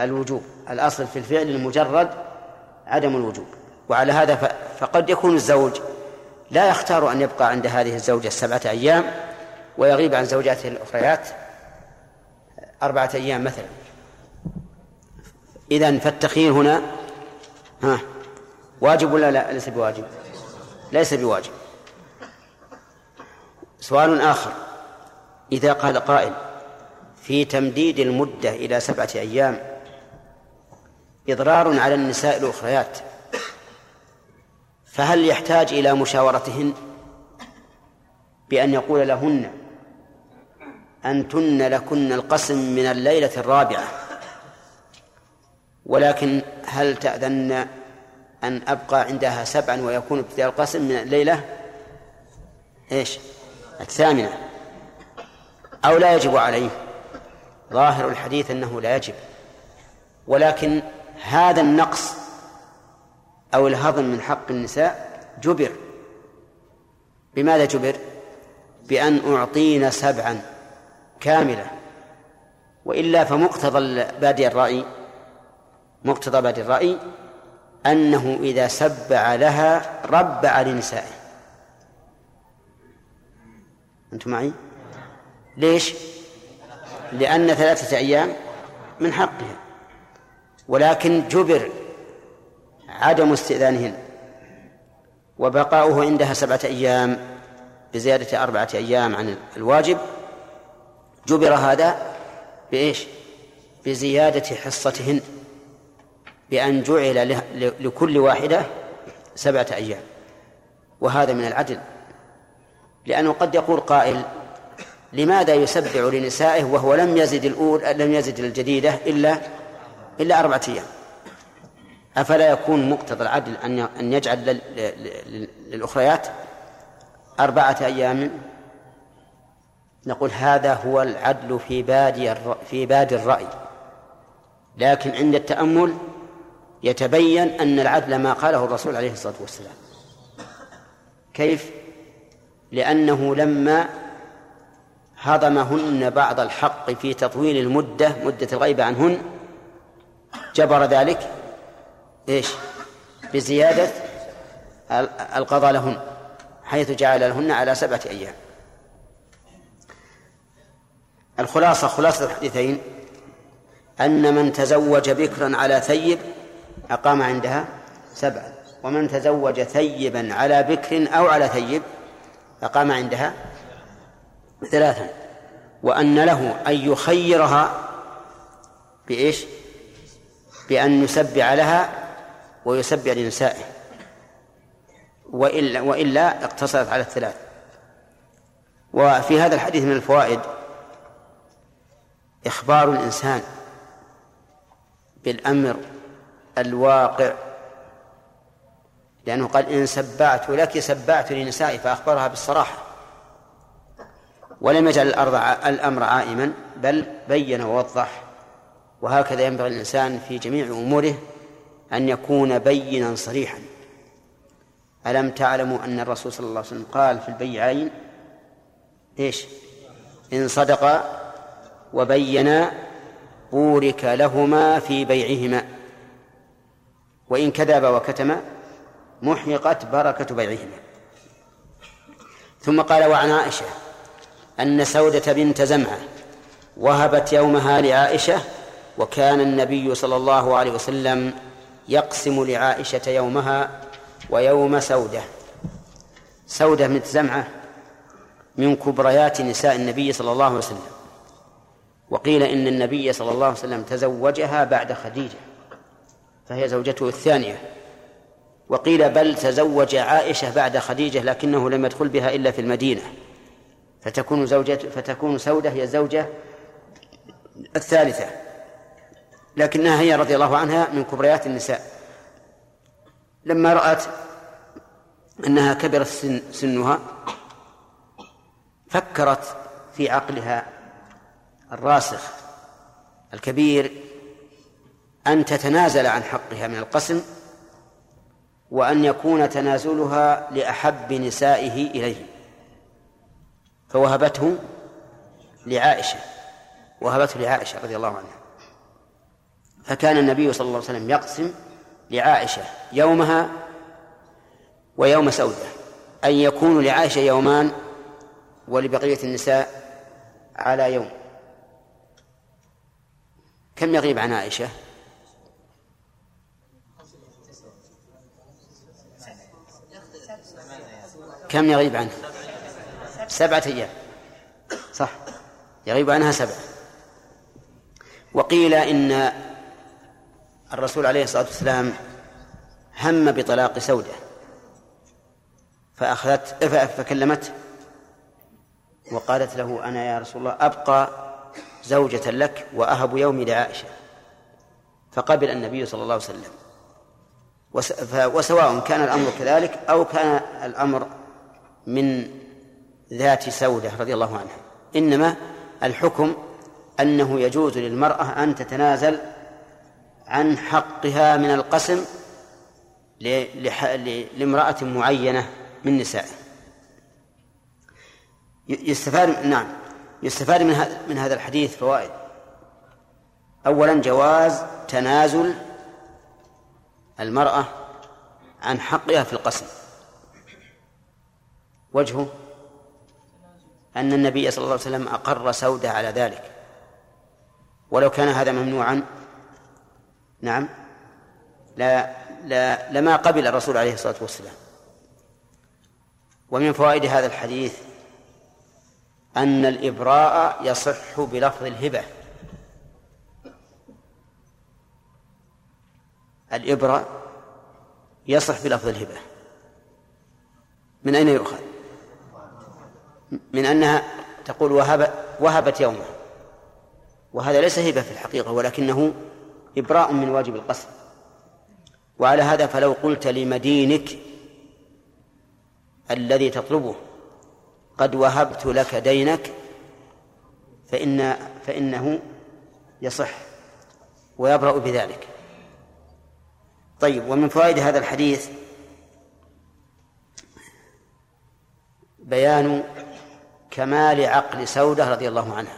الوجوب الأصل في الفعل المجرد عدم الوجوب وعلى هذا فقد يكون الزوج لا يختار أن يبقى عند هذه الزوجة السبعة أيام ويغيب عن زوجاته الأخريات أربعة أيام مثلا. إذن فالتخيير هنا ها واجب ولا لا؟ ليس بواجب. ليس بواجب. سؤال آخر. إذا قال قائل في تمديد المدة إلى سبعة أيام إضرار على النساء الأخريات فهل يحتاج إلى مشاورتهن بأن يقول لهن أنتن لكن القسم من الليلة الرابعة ولكن هل تأذن أن أبقى عندها سبعا ويكون ابتداء القسم من الليلة؟ إيش؟ الثامنة. أو لا يجب عليه. ظاهر الحديث أنه لا يجب. ولكن هذا النقص أو الهضم من حق النساء جبر. بماذا جبر؟ بأن أعطينا سبعا كاملة. وإلا فمقتضى بادي الرأي مقتضى بادي الرأي أنه إذا سبع لها ربع لنسائه أنتم معي؟ ليش؟ لأن ثلاثة أيام من حقها ولكن جبر عدم استئذانهن وبقاؤه عندها سبعة أيام بزيادة أربعة أيام عن الواجب جبر هذا بإيش؟ بزيادة حصتهن بأن جعل لكل واحدة سبعة أيام. وهذا من العدل. لأنه قد يقول قائل لماذا يسبع لنسائه وهو لم يزد الأول لم يزد الجديدة إلا إلا أربعة أيام؟ أفلا يكون مقتضى العدل أن أن يجعل للأخريات أربعة أيام؟ نقول هذا هو العدل في بادي في بادي الرأي. لكن عند التأمل يتبين أن العدل ما قاله الرسول عليه الصلاة والسلام كيف؟ لأنه لما هضمهن بعض الحق في تطويل المدة مدة الغيبة عنهن جبر ذلك إيش؟ بزيادة القضاء لهن حيث جعل لهن على سبعة أيام الخلاصة خلاصة الحديثين أن من تزوج بكرا على ثيب أقام عندها سبعا ومن تزوج ثيبا على بكر أو على ثيب أقام عندها ثلاثا. وأن له أن يخيرها بإيش؟ بأن يسبع لها ويسبع لنسائه. وإلا وإلا اقتصرت على الثلاث. وفي هذا الحديث من الفوائد إخبار الإنسان بالأمر الواقع. لأنه قال إن سبعت لك سبعت لنسائي فأخبرها بالصراحة. ولم يجعل الأرض الأمر عائما بل بين ووضح. وهكذا ينبغي الإنسان في جميع أموره أن يكون بينا صريحا. ألم تعلموا أن الرسول صلى الله عليه وسلم قال في البيعين؟ إيش؟ إن صدقا وبينا بورك لهما في بيعهما. وإن كذب وكتم محقت بركة بيعهما. ثم قال وعن عائشة أن سودة بنت زمعة وهبت يومها لعائشة وكان النبي صلى الله عليه وسلم يقسم لعائشة يومها ويوم سودة. سودة بنت زمعة من كبريات نساء النبي صلى الله عليه وسلم. وقيل إن النبي صلى الله عليه وسلم تزوجها بعد خديجة. فهي زوجته الثانية. وقيل بل تزوج عائشة بعد خديجة لكنه لم يدخل بها إلا في المدينة. فتكون زوجة فتكون سودة هي الزوجة الثالثة. لكنها هي رضي الله عنها من كبريات النساء. لما رأت أنها كبرت سن سنها فكرت في عقلها الراسخ الكبير أن تتنازل عن حقها من القسم وأن يكون تنازلها لأحب نسائه إليه. فوهبته لعائشة وهبته لعائشة رضي الله عنها. فكان النبي صلى الله عليه وسلم يقسم لعائشة يومها ويوم سودة أن يكون لعائشة يومان ولبقية النساء على يوم. كم يغيب عن عائشة؟ كم يغيب عنها؟ سبعة أيام. صح. يغيب عنها سبعة وقيل إن الرسول عليه الصلاة والسلام هم بطلاق سودة. فأخذت فكلمته وقالت له أنا يا رسول الله أبقى زوجة لك وأهب يومي لعائشة. فقبل النبي صلى الله عليه وسلم. وسواء كان الأمر كذلك أو كان الأمر من ذات سودة رضي الله عنها. إنما الحكم أنه يجوز للمرأة أن تتنازل عن حقها من القسم لامرأة معينة من نسائه. يستفاد نعم. يستفاد من هذا من هذا الحديث فوائد. أولا جواز تنازل المرأة عن حقها في القسم. وجهه أن النبي صلى الله عليه وسلم أقر سودة على ذلك. ولو كان هذا ممنوعا نعم لا لا لما قبل الرسول عليه الصلاة والسلام. ومن فوائد هذا الحديث أن الإبراء يصح بلفظ الهبة. الإبراء يصح بلفظ الهبة. من أين يؤخذ؟ من أنها تقول وهب وهبت يومه وهذا ليس هبة في الحقيقة ولكنه إبراء من واجب القسم وعلى هذا فلو قلت لمدينك الذي تطلبه قد وهبت لك دينك فإن فإنه يصح ويبرأ بذلك. طيب ومن فوائد هذا الحديث بيان كمال عقل سودة رضي الله عنها.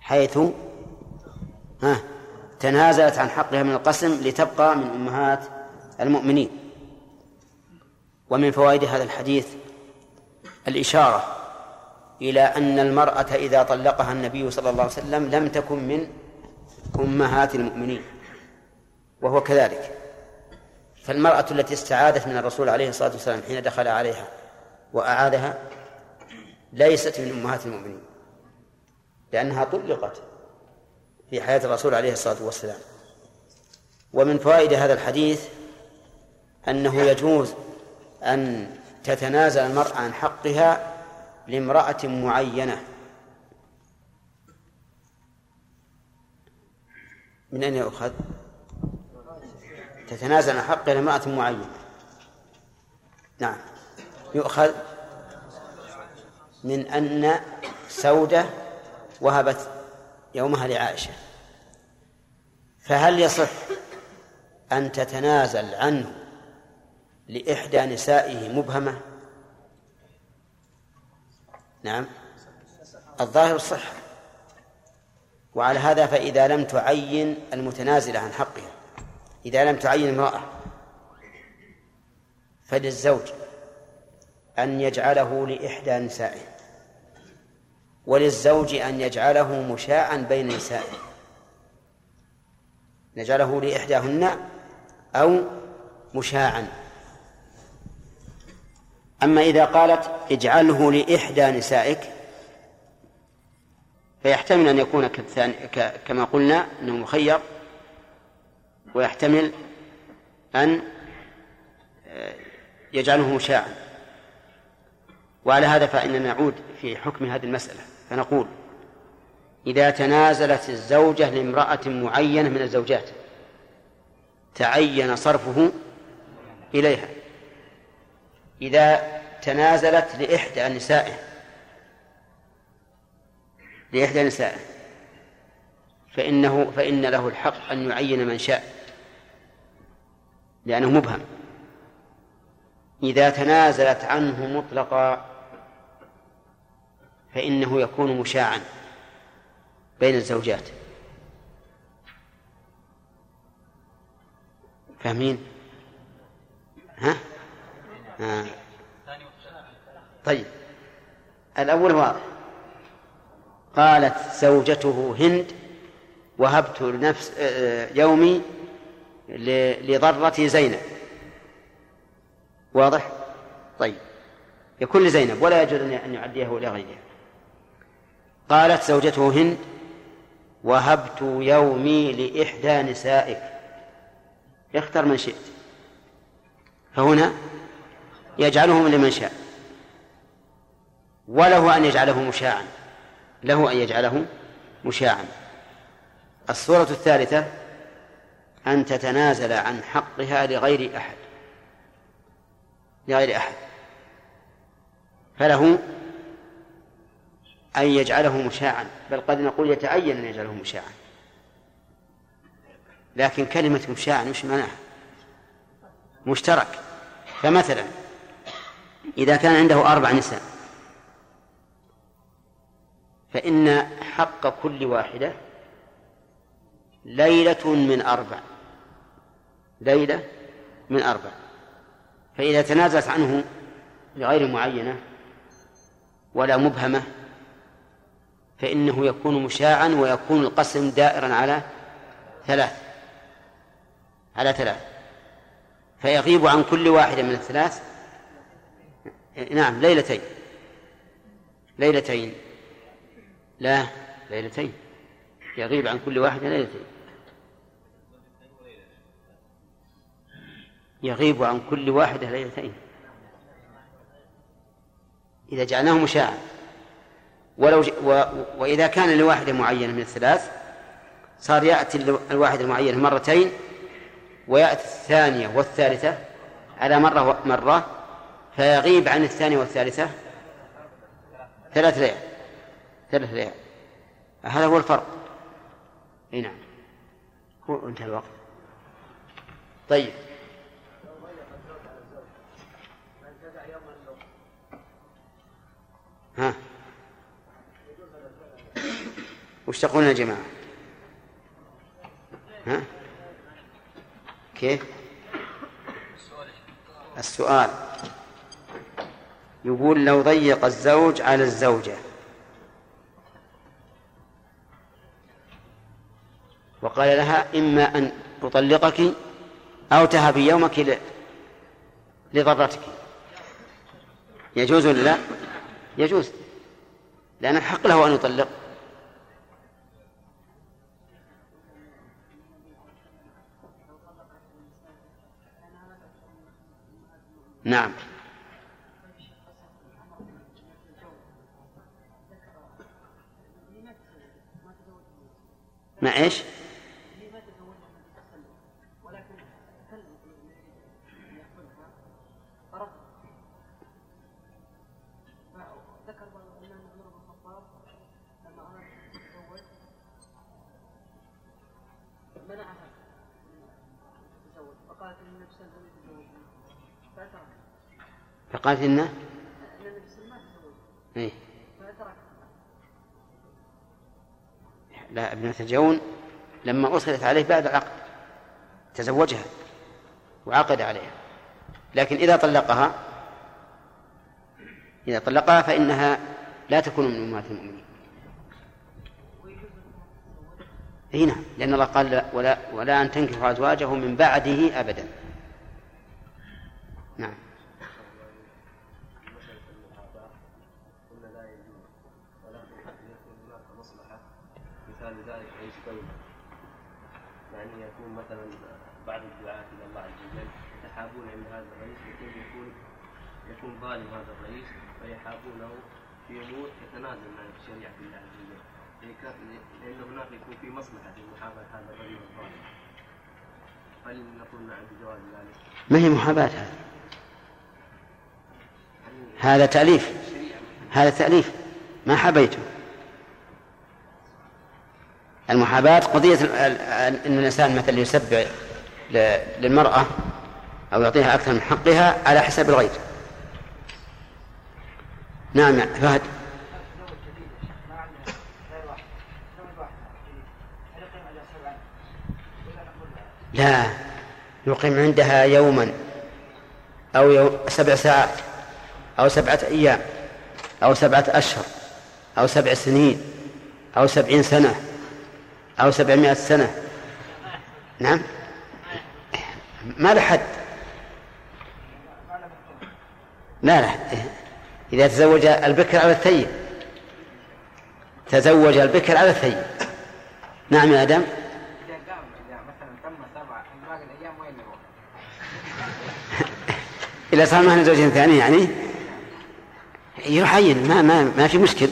حيث ها تنازلت عن حقها من القسم لتبقى من أمهات المؤمنين. ومن فوائد هذا الحديث الإشارة إلى أن المرأة إذا طلقها النبي صلى الله عليه وسلم لم تكن من أمهات المؤمنين وهو كذلك. فالمرأة التي استعاذت من الرسول عليه الصلاة والسلام حين دخل عليها وأعاذها ليست من أمهات المؤمنين لأنها طلقت في حياة الرسول عليه الصلاة والسلام. ومن فوائد هذا الحديث أنه يجوز أن تتنازل المرأة عن حقها لامرأة معينة. من أين يؤخذ؟ تتنازل عن حقها لامرأة معينة. نعم. يؤخذ من أن سودة وهبت يومها لعائشة. فهل يصح أن تتنازل عنه لإحدى نسائه مبهمة؟ نعم. الظاهر الصحة وعلى هذا فإذا لم تعين المتنازلة عن حقها إذا لم تعين امرأة فللزوج. أن يجعله لإحدى نسائه وللزوج أن يجعله مشاعا بين نسائه. نجعله لإحداهن أو مشاعا أما إذا قالت اجعله لإحدى نسائك فيحتمل أن يكون كما قلنا أنه مخير ويحتمل أن آه، يجعله مشاعا وعلى هذا فإننا نعود في حكم هذه المسألة فنقول إذا تنازلت الزوجة لامرأة معينة من الزوجات تعين صرفه إليها. إذا تنازلت لإحدى نسائه لإحدى نسائه فإنه فإن له الحق أن يعين من شاء لأنه مبهم. إذا تنازلت عنه مطلقا فإنه يكون مشاعا بين الزوجات فاهمين؟ ها؟ آه. طيب الأول واضح قالت زوجته هند وهبت نفس آه، يومي لضرة زينب واضح؟ طيب يكون لزينب ولا يجوز أن يعديه إلى غيرها قالت زوجته هند وهبت يومي لإحدى نسائك. اختر من شئت. فهنا يجعله لمن شاء. وله أن يجعله مشاعا. له أن يجعله مشاعا. الصورة الثالثة أن تتنازل عن حقها لغير أحد. لغير أحد. فله أن يجعله مشاعا بل قد نقول يتعين أن يجعله مشاعا. لكن كلمة مشاعا وش معناها؟ مشترك. فمثلا إذا كان عنده أربع نساء فإن حق كل واحدة ليلة من أربع. ليلة من أربع. فإذا تنازلت عنه لغير معينة ولا مبهمة فإنه يكون مشاعا ويكون القسم دائرا على ثلاث على ثلاث. فيغيب عن كل واحدة من الثلاث. نعم ليلتين. ليلتين. لا ليلتين. يغيب عن كل واحدة ليلتين. يغيب عن كل واحدة ليلتين. إذا جعلناه مشاعا. ولو ج... و... وإذا كان لواحدة معينة من الثلاث صار يأتي الواحدة المعينة مرتين ويأتي الثانية والثالثة على مرة مرة فيغيب عن الثانية والثالثة ثلاث ليال ثلاث ليال. هذا هو الفرق. إي نعم. هو انتهى الوقت. طيب. ها؟ وش تقولون يا جماعة. ها؟ كيف؟ السؤال. يقول لو ضيق الزوج على الزوجة. وقال لها إما أن أطلقك أو تهبي يومك لضرتك. يجوز ولا لا؟ يجوز. لأن الحق له أن يطلق. نعم ما إيش؟ فقالت إنه إيه. لا ابنة الجون لما أصلت عليه بعد العقد تزوجها وعقد عليها لكن إذا طلقها إذا طلقها فإنها لا تكون من أمهات المؤمنين. إي نعم لأن الله قال ولا ولا أن تنكحوا أزواجه من بعده أبدا. نعم مثال ذلك يعني يكون مثلا بعض الدعاة إلى الله عز وجل يتحابون أن هذا الرئيس يكون يكون يكون ظالم هذا الرئيس فيحابونه في أمور تتنازل عن شريعة الله عز وجل لأن هناك يكون في مصلحة في محاباة هذا الرجل الظالم. هل نقول نعم بجواز ذلك؟ ما هي محاباة هذا؟ هذا تأليف. هذا تأليف. ما حبيته. المحاباة قضية أن الإنسان مثلا يسبع للمرأة أو يعطيها أكثر من حقها على حساب الغير. نعم فهد. لا يقيم عندها يوما أو يوم سبع ساعات أو سبعة أيام أو سبعة أشهر أو سبع سنين أو سبعين سنة أو سبعمائة سنة. نعم. ما له حد لا لا. إذا تزوج البكر على الثيب. تزوج البكر على الثيب. نعم يا آدم. إذا صار معنا زوجين ثاني يعني؟ يروح عين ما ما ما في مشكل.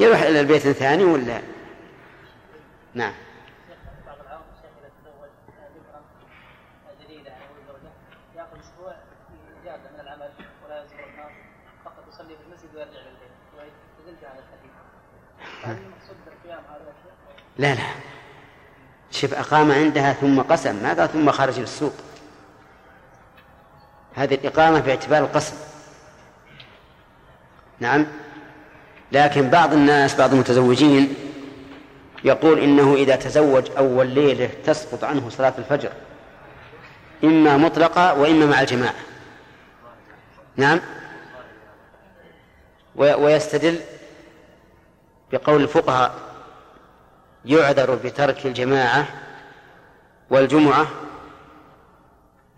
يروح إلى البيت الثاني ولا؟ نعم. لا لا. شوف أقام عندها ثم قسم. ما قال ثم خرج للسوق؟ هذه الإقامة باعتبار القسم. نعم. لكن بعض الناس بعض المتزوجين يقول إنه إذا تزوج أول ليلة تسقط عنه صلاة الفجر إما مطلقة وإما مع الجماعة. نعم. ويستدل بقول الفقهاء يعذر بترك الجماعة والجمعة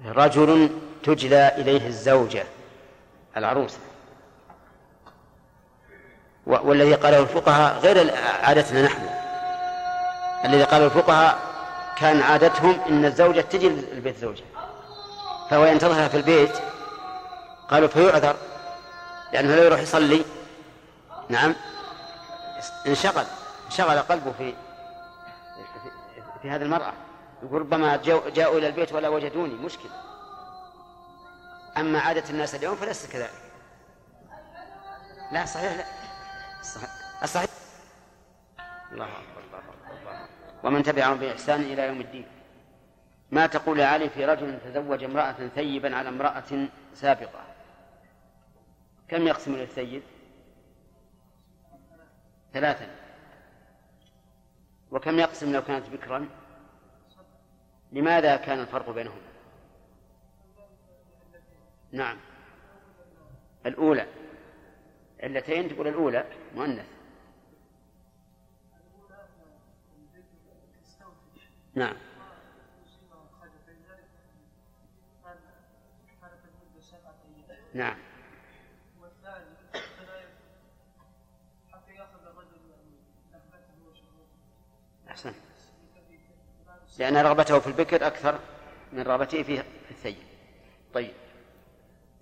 رجل تجلى إليه الزوجة العروسة. والذي قاله الفقهاء غير عادتنا نحن. الذي قاله الفقهاء كان عادتهم إن الزوجة تجي لبيت زوجها. فهو ينتظرها في البيت قالوا فيعذر لأنه لا يروح يصلي. نعم. انشغل انشغل قلبه في في هذه المرأة. يقول ربما جاءوا إلى البيت ولا وجدوني مشكلة. أما عادة الناس اليوم فليس كذلك. لا صحيح لا. الصحيح, الصحيح. الله أكبر الله أكبر الله ومن تبعهم بإحسان إلى يوم الدين. ما تقول يا علي في رجل تزوج امرأة ثيبا على امرأة سابقة؟ كم يقسم للثيب؟ ثلاثا. وكم يقسم لو كانت بكرا؟ لماذا كان الفرق بينهما نعم. الأولى. علتين تقول الأولى مؤنث. نعم. نعم. أحسن. لأن رغبته في البكر أكثر من رغبته في الثيب. طيب.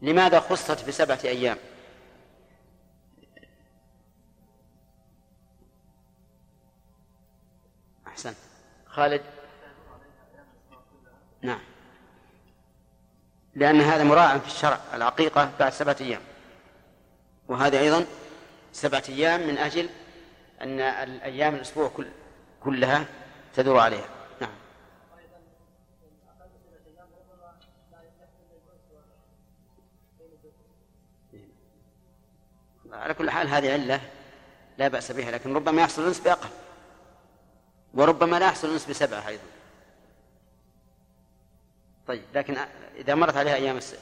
لماذا خصت بسبعة أيام؟ أحسن. خالد؟ نعم. لأن هذا مراعى في الشرع العقيقة بعد سبعة أيام. وهذا أيضا سبعة أيام من أجل أن الأيام الأسبوع كل كلها تدور عليها. نعم. على كل حال هذه علة لا بأس بها لكن ربما يحصل الأنس بأقل وربما لا يحصل الأنس بسبعة أيضا. طيب لكن إذا مرت عليها أيام الس...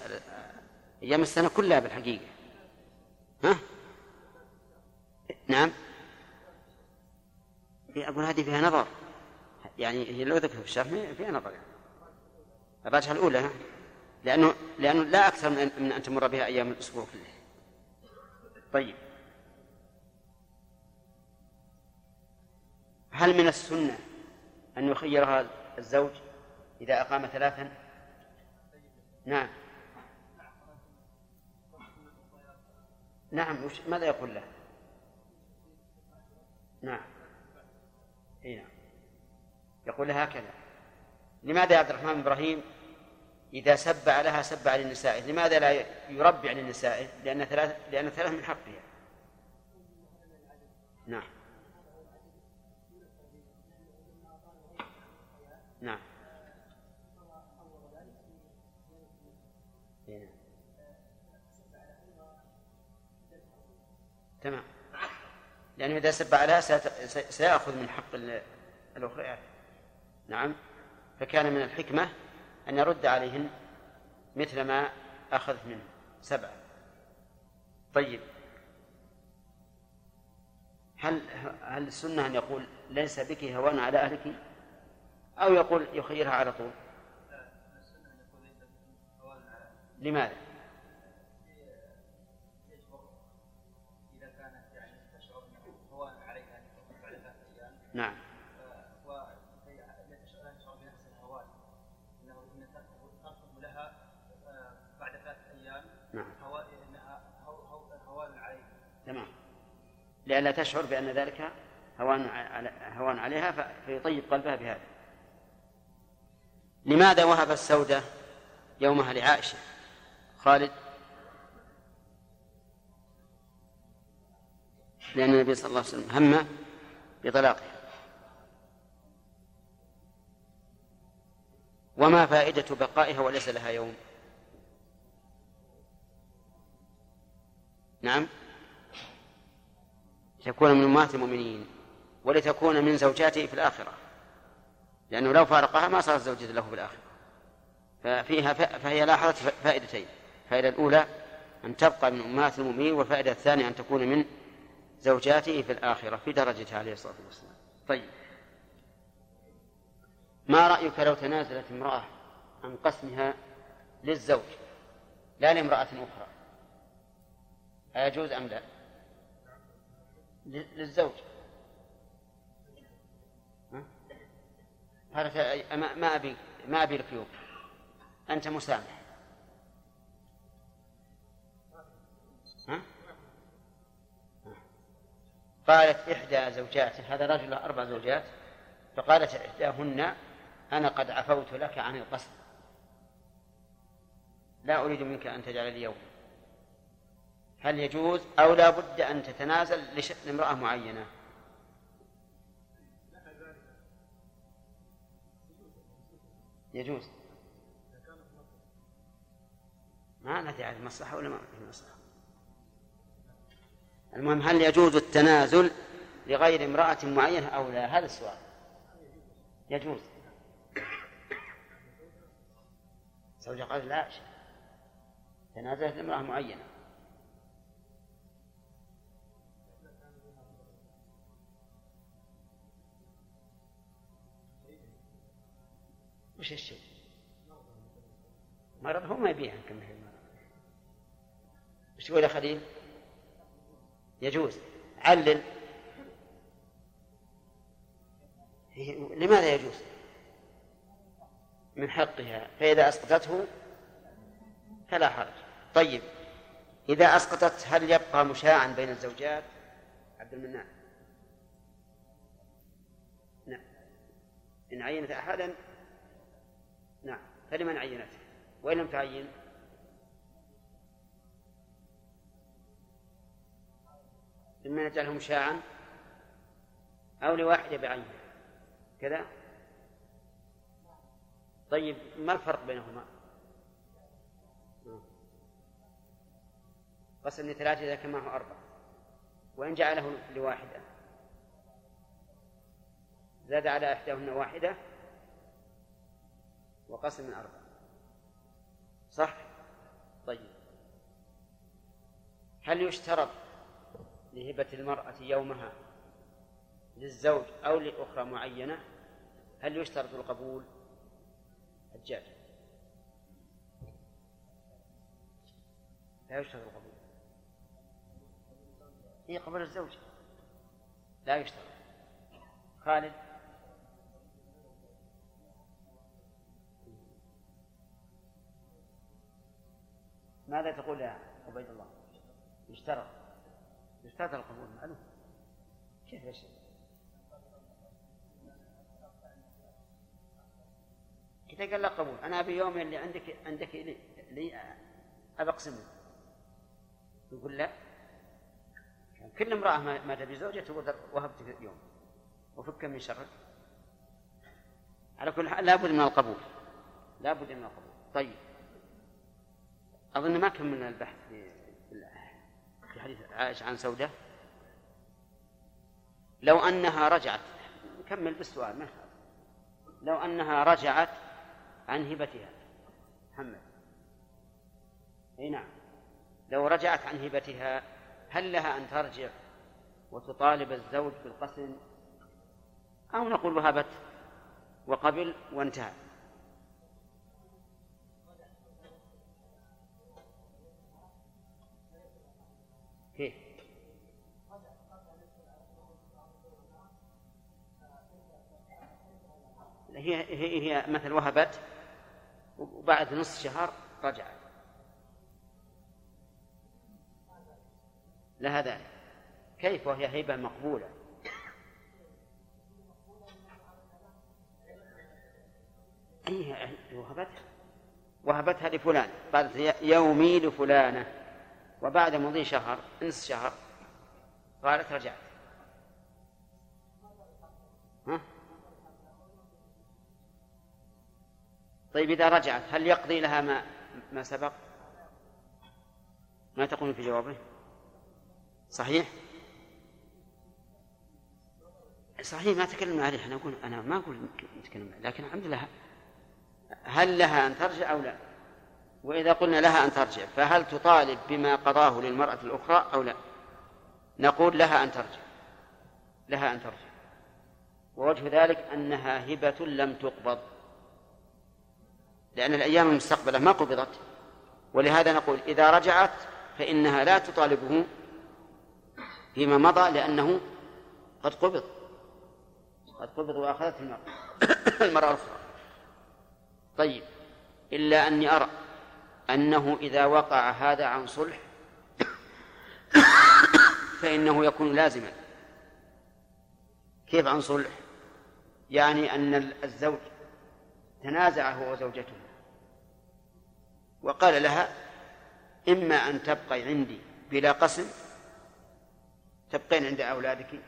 أيام السنة كلها بالحقيقة. ها؟ نعم. أقول هذه فيها نظر. يعني هي لو ذكرت في الشرح فيها نظر يعني. الراجحة الأولى لأنه لأنه لا أكثر من أن تمر بها أيام الأسبوع كله. طيب. هل من السنة أن يخيرها الزوج إذا أقام ثلاثا؟ نعم. نعم وش ماذا يقول له؟ نعم. إي نعم. يقول هكذا. لماذا يا عبد الرحمن بن إبراهيم إذا سبع لها سبع لنسائه لماذا لا يربع لنسائه لأن ثلاث لأن ثلاث من حقها. نعم. نعم. تمام. لأنه إذا سب عليها سيأخذ من حق الأخرى نعم. فكان من الحكمة أن يرد عليهن مثل ما أخذ منه. سبعة. طيب. هل هل السنة أن يقول ليس بك هوان على أهلك؟ أو يقول يخيرها على طول؟ لماذا؟ نعم. نعم. تمام. لئلا تشعر بأن ذلك هوان هوان عليها فيطيب قلبها بهذا. لماذا وهب السودة يومها لعائشة؟ خالد؟ لأن النبي صلى الله عليه وسلم هم بطلاقها. وما فائدة بقائها وليس لها يوم. نعم. تكون من أمهات المؤمنين ولتكون من زوجاته في الآخرة. لأنه لو فارقها ما صارت زوجة له في الآخرة ففيها فهي لاحظت فائدتين. الفائدة الأولى أن تبقى من أمهات المؤمنين والفائدة الثانية أن تكون من زوجاته في الآخرة في درجته عليه الصلاة والسلام. طيب. ما رأيك لو تنازلت امرأة عن قسمها للزوج لا لامرأة أخرى؟ أيجوز أم لا؟ للزوج. قالت ما أبي ما أبي لك يوم أنت مسامح. ها؟ قالت إحدى زوجاته هذا رجل أربع زوجات فقالت إحداهن أنا قد عفوت لك عن القصد. لا أريد منك أن تجعل لي يوم هل يجوز أو لا بد أن تتنازل لامرأة معينة؟ يجوز. ما ندري عن المصلحة ولا ما في المصلحة. المهم هل يجوز التنازل لغير امرأة معينة أو لا؟ هذا السؤال. يجوز. زوجة قال لا تنازلت لامرأة معينة وش الشيء؟ مرض هو ما يبيها كم هي المرض وش تقول يا خليل؟ يجوز علل لماذا يجوز؟ من حقها فإذا أسقطته فلا حرج. طيب إذا أسقطت هل يبقى مشاعا بين الزوجات؟ عبد المنان نعم. إن عينت أحدا نعم. فلمن عينته؟ وإن لم تعين؟ إما نجعله مشاعا أو لواحدة بعينها كذا؟ طيب ما الفرق بينهما؟ قسم لثلاثة إذا كان معه أربعة. وإن جعله لواحدة. زاد على إحداهن واحدة. وقسم من أربعة. صح؟ طيب. هل يشترط لهبة المرأة يومها للزوج أو لأخرى معينة؟ هل يشترط القبول؟ الجاج لا يشترط القبول. هي قبل الزوج. لا يشترط. خالد. ماذا تقول يا عبيد الله؟ يشترط. يشترط القبول. معلوم. كيف يا إذا قال لا قبول أنا أبي يوم اللي عندك عندك لي, أبى أقسم يقول لا. كل امرأة ما تبي زوجها تقول وهبتك يوم. وفك من شرك. على كل حال لابد من القبول. لابد من القبول. طيب. أظن ما كملنا البحث في في حديث عائشة عن سودة لو أنها رجعت نكمل بالسؤال ما لو أنها رجعت عن هبتها. محمد. أي نعم. لو رجعت عن هبتها هل لها أن ترجع وتطالب الزوج بالقسم أو نقول وهبت وقبل وانتهى. كيف؟ هي هي هي مثل وهبت وبعد نصف شهر رجعت لها ذلك. كيف وهي هبة مقبولة؟ أي وهبتها؟ وهبتها لفلان. قالت يومي لفلانة. وبعد مضي شهر نصف شهر قالت رجعت. ها؟ طيب إذا رجعت هل يقضي لها ما ما سبق؟ ما تقول في جوابه؟ صحيح؟ صحيح ما تكلمنا عليه أنا أقول أنا ما أقول نتكلم لكن الحمد لله هل لها أن ترجع أو لا؟ وإذا قلنا لها أن ترجع فهل تطالب بما قضاه للمرأة الأخرى أو لا؟ نقول لها أن ترجع لها أن ترجع ووجه ذلك أنها هبة لم تقبض لأن الأيام المستقبلة ما قبضت. ولهذا نقول إذا رجعت فإنها لا تطالبه فيما مضى لأنه قد قبض. قد قبض وأخذت المرأة. المرأة الأخرى. طيب. إلا أني أرى أنه إذا وقع هذا عن صلح فإنه يكون لازما. كيف عن صلح؟ يعني أن الزوج تنازع هو وزوجته. وقال لها إما أن تبقي عندي بلا قسم تبقين عند أولادك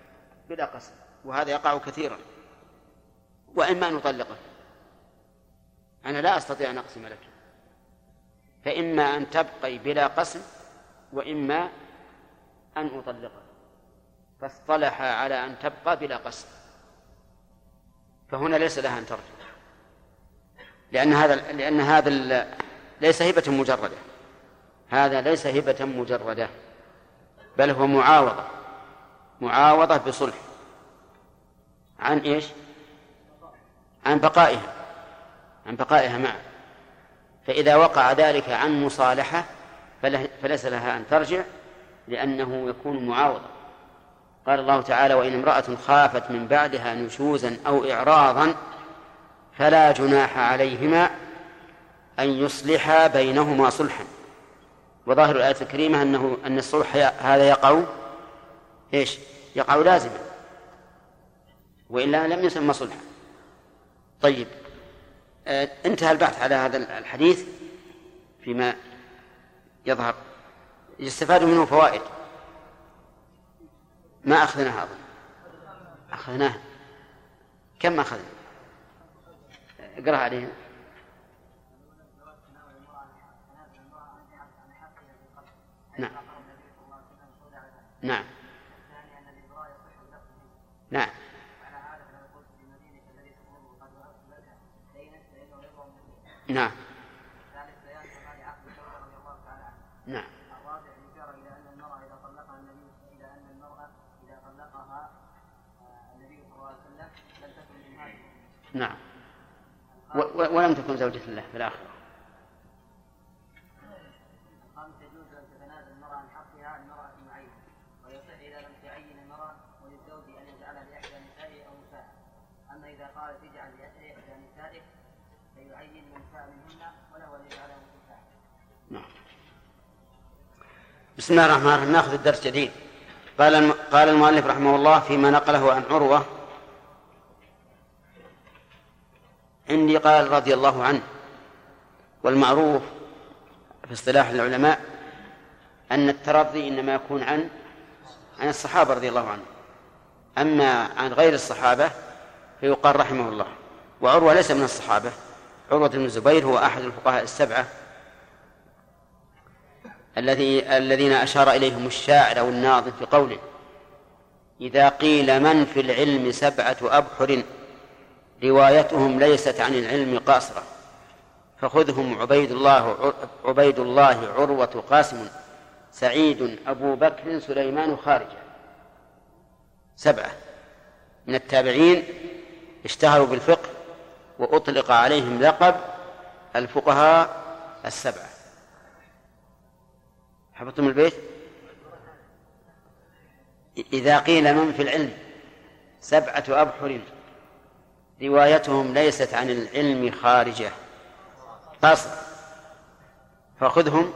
بلا قسم وهذا يقع كثيرا وإما أن نطلقك أنا لا أستطيع أن أقسم لك. فإما أن تبقي بلا قسم وإما أن أطلقك فاصطلح على أن تبقى بلا قسم. فهنا ليس لها أن ترجع. لأن هذا لأن هذا ليس هبة مجردة. هذا ليس هبة مجردة بل هو معاوضة. معاوضة بصلح. عن إيش؟ عن بقائها. عن بقائها معه. فإذا وقع ذلك عن مصالحة فليس لها أن ترجع لأنه يكون معاوضة. قال الله تعالى وإن امرأة خافت من بعدها نشوزا أو إعراضا فلا جناح عليهما أن يصلحا بينهما صلحا. وظاهر الآية الكريمة أنه أن الصلح هذا يقع إيش؟ يقع لازما. وإلا لم يسمى صلحا. طيب. آه انتهى البحث على هذا الحديث فيما يظهر. يستفاد منه فوائد. ما أخذناها أظن. أخذناها. كم أخذنا؟ اقرأ عليهم. نعم. نعم. نعم. نعم. نعم. الرابع إشارة إلى أن المرأة إذا طلقها النبي إلى أن المرأة إذا طلقها النبي صلى الله عليه وسلم لم تكن من نعم ولم تكن زوجة له في الآخرة. بسم الله الرحمن الرحيم. ناخذ الدرس جديد. قال قال المؤلف رحمه الله فيما نقله عن عروة. عندي قال رضي الله عنه. والمعروف في اصطلاح العلماء أن الترضي إنما يكون عن عن الصحابة رضي الله عنهم. أما عن غير الصحابة فيقال رحمه الله. وعروة ليس من الصحابة. عروة بن الزبير هو أحد الفقهاء السبعة. الذي الذين أشار إليهم الشاعر أو الناظم في قوله إذا قيل من في العلم سبعة أبحر روايتهم ليست عن العلم قاصرة فخذهم عبيد الله عبيد الله عروة قاسم سعيد أبو بكر سليمان خارجة. سبعة. من التابعين اشتهروا بالفقه وأطلق عليهم لقب الفقهاء السبعة. حفظتم البيت؟ إذا قيل من في العلم؟ سبعة أبحر روايتهم ليست عن العلم خارجة. قصر فخذهم.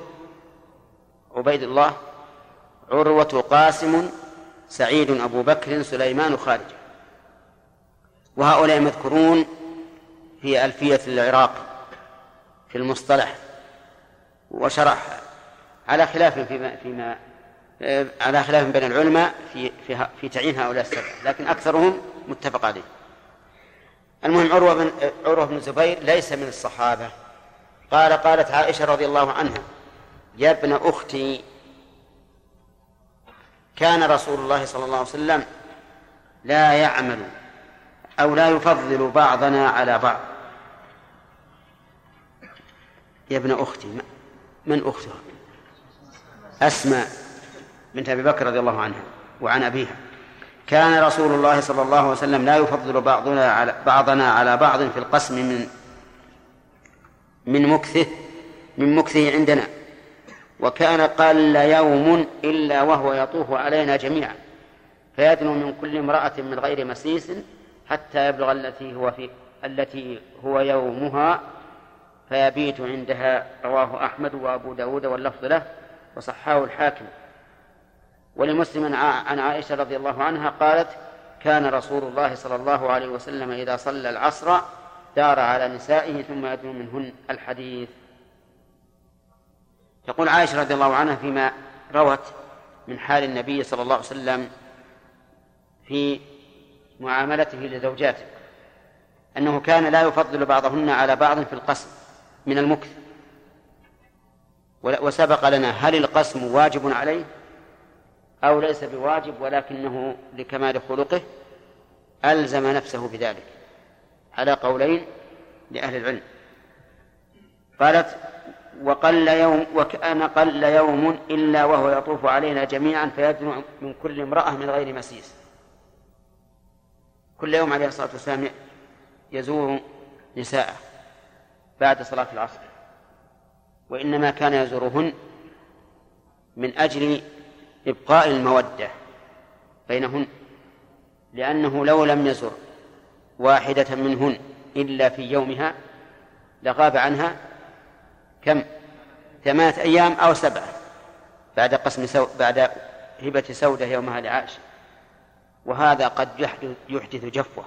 عبيد الله. عروة قاسم. سعيد أبو بكر سليمان خارجة وهؤلاء مذكورون في ألفية العراقي في المصطلح. وشرح على خلاف فيما فيما على خلاف بين العلماء في في في تعيين هؤلاء السبعة لكن أكثرهم متفق عليه. المهم عروة بن عروة بن الزبير ليس من الصحابة. قال قالت عائشة رضي الله عنها يا ابن أختي كان رسول الله صلى الله عليه وسلم لا يعمل أو لا يفضل بعضنا على بعض. يا ابن أختي من أختها أسماء بنت أبي بكر رضي الله عنها وعن أبيها. كان رسول الله صلى الله عليه وسلم لا يفضل بعضنا على بعضنا على بعض في القسم من من مكثه من مكثه عندنا. وكان قل يوم إلا وهو يطوف علينا جميعا. فيدنو من كل امرأة من غير مسيس حتى يبلغ التي هو في التي هو يومها. فيبيت عندها رواه أحمد وأبو داود واللفظ له. وصححه الحاكم. ولمسلم عن عائشة رضي الله عنها قالت كان رسول الله صلى الله عليه وسلم إذا صلى العصر دار على نسائه ثم يدنو منهن الحديث. تقول عائشة رضي الله عنها فيما روت من حال النبي صلى الله عليه وسلم في معاملته لزوجاته أنه كان لا يفضل بعضهن على بعض في القسم من المكث. وسبق لنا هل القسم واجب عليه أو ليس بواجب ولكنه لكمال خلقه؟ ألزم نفسه بذلك على قولين لأهل العلم. قالت وقل يوم وكأن قل يوم إلا وهو يطوف علينا جميعا فيدنو من كل امرأة من غير مسيس. كل يوم عليه الصلاة والسلام يزور نساءه بعد صلاة العصر. وإنما كان يزورهن من أجل إبقاء المودة بينهن لأنه لو لم يزر واحدة منهن إلا في يومها لغاب عنها كم؟ ثمانية أيام أو سبعة بعد قسم سو... بعد هبة سودة يومها لعائشة. وهذا قد يحدث, يحدث جفوة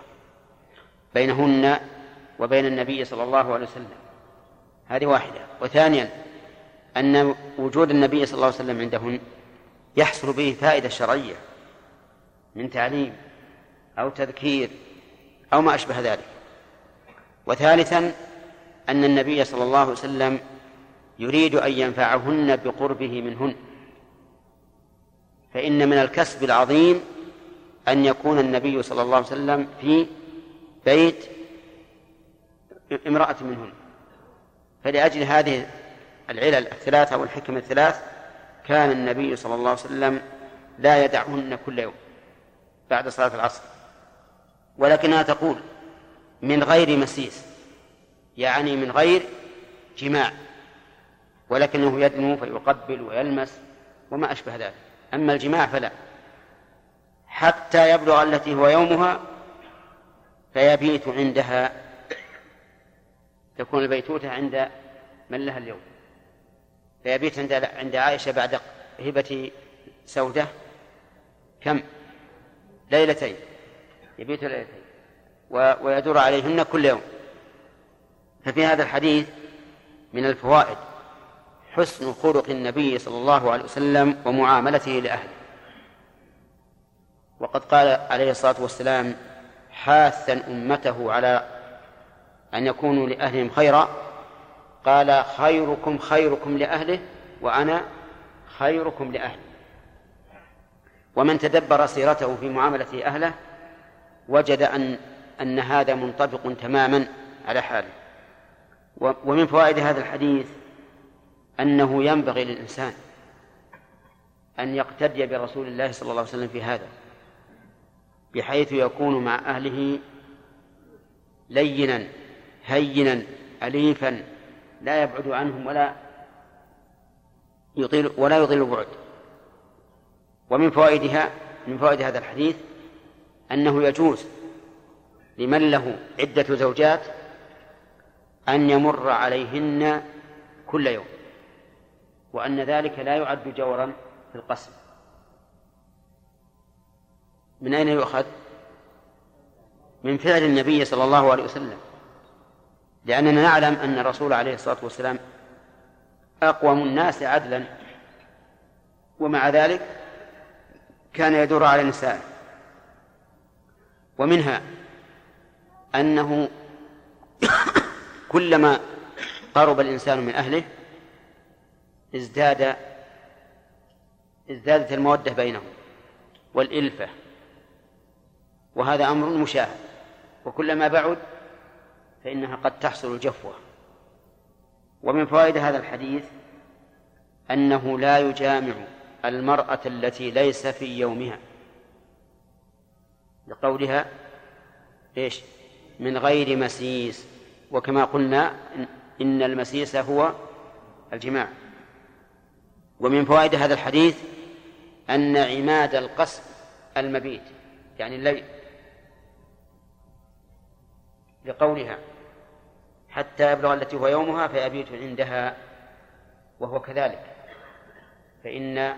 بينهن وبين النبي صلى الله عليه وسلم. هذه واحدة. وثانيا أن وجود النبي صلى الله عليه وسلم عندهن يحصل به فائدة شرعية من تعليم أو تذكير أو ما أشبه ذلك. وثالثا أن النبي صلى الله عليه وسلم يريد أن ينفعهن بقربه منهن. فإن من الكسب العظيم أن يكون النبي صلى الله عليه وسلم في بيت امرأة منهن. فلأجل هذه العلل الثلاث أو الحكم الثلاث كان النبي صلى الله عليه وسلم لا يدعهن كل يوم بعد صلاة العصر. ولكنها تقول من غير مسيس يعني من غير جماع ولكنه يدنو فيقبل ويلمس وما أشبه ذلك. أما الجماع فلا. حتى يبلغ التي هو يومها فيبيت عندها تكون البيتوتة عند من لها اليوم. فيبيت عند عند عائشة بعد هبة سودة كم؟ ليلتين. يبيت ليلتين. ويدور عليهن كل يوم. ففي هذا الحديث من الفوائد حسن خلق النبي صلى الله عليه وسلم ومعاملته لأهله. وقد قال عليه الصلاة والسلام حاثا أمته على أن يكونوا لأهلهم خيرا. قال خيركم خيركم لأهله وأنا خيركم لأهلي. ومن تدبر سيرته في معاملة أهله وجد أن أن هذا منطبق تماما على حاله. ومن فوائد هذا الحديث أنه ينبغي للإنسان أن يقتدي برسول الله صلى الله عليه وسلم في هذا بحيث يكون مع أهله لينا هينا أليفا لا يبعد عنهم ولا يطيل ولا يطيل البعد. ومن فوائدها من فوائد هذا الحديث أنه يجوز لمن له عدة زوجات أن يمر عليهن كل يوم وأن ذلك لا يعد جورا في القسم. من أين يؤخذ؟ من فعل النبي صلى الله عليه وسلم. لأننا نعلم أن الرسول عليه الصلاة والسلام أقوم الناس عدلا. ومع ذلك كان يدور على النساء ومنها أنه كلما قرب الإنسان من أهله ازداد ازدادت المودة بينهم والإلفة. وهذا أمر مشاهد. وكلما بعد فإنها قد تحصل الجفوة. ومن فوائد هذا الحديث أنه لا يجامع المرأة التي ليس في يومها. لقولها إيش؟ من غير مسيس. وكما قلنا إن المسيس هو الجماع. ومن فوائد هذا الحديث أن عماد القصد المبيت يعني الليل. لقولها حتى يبلغ التي هو يومها فيبيت عندها وهو كذلك. فإن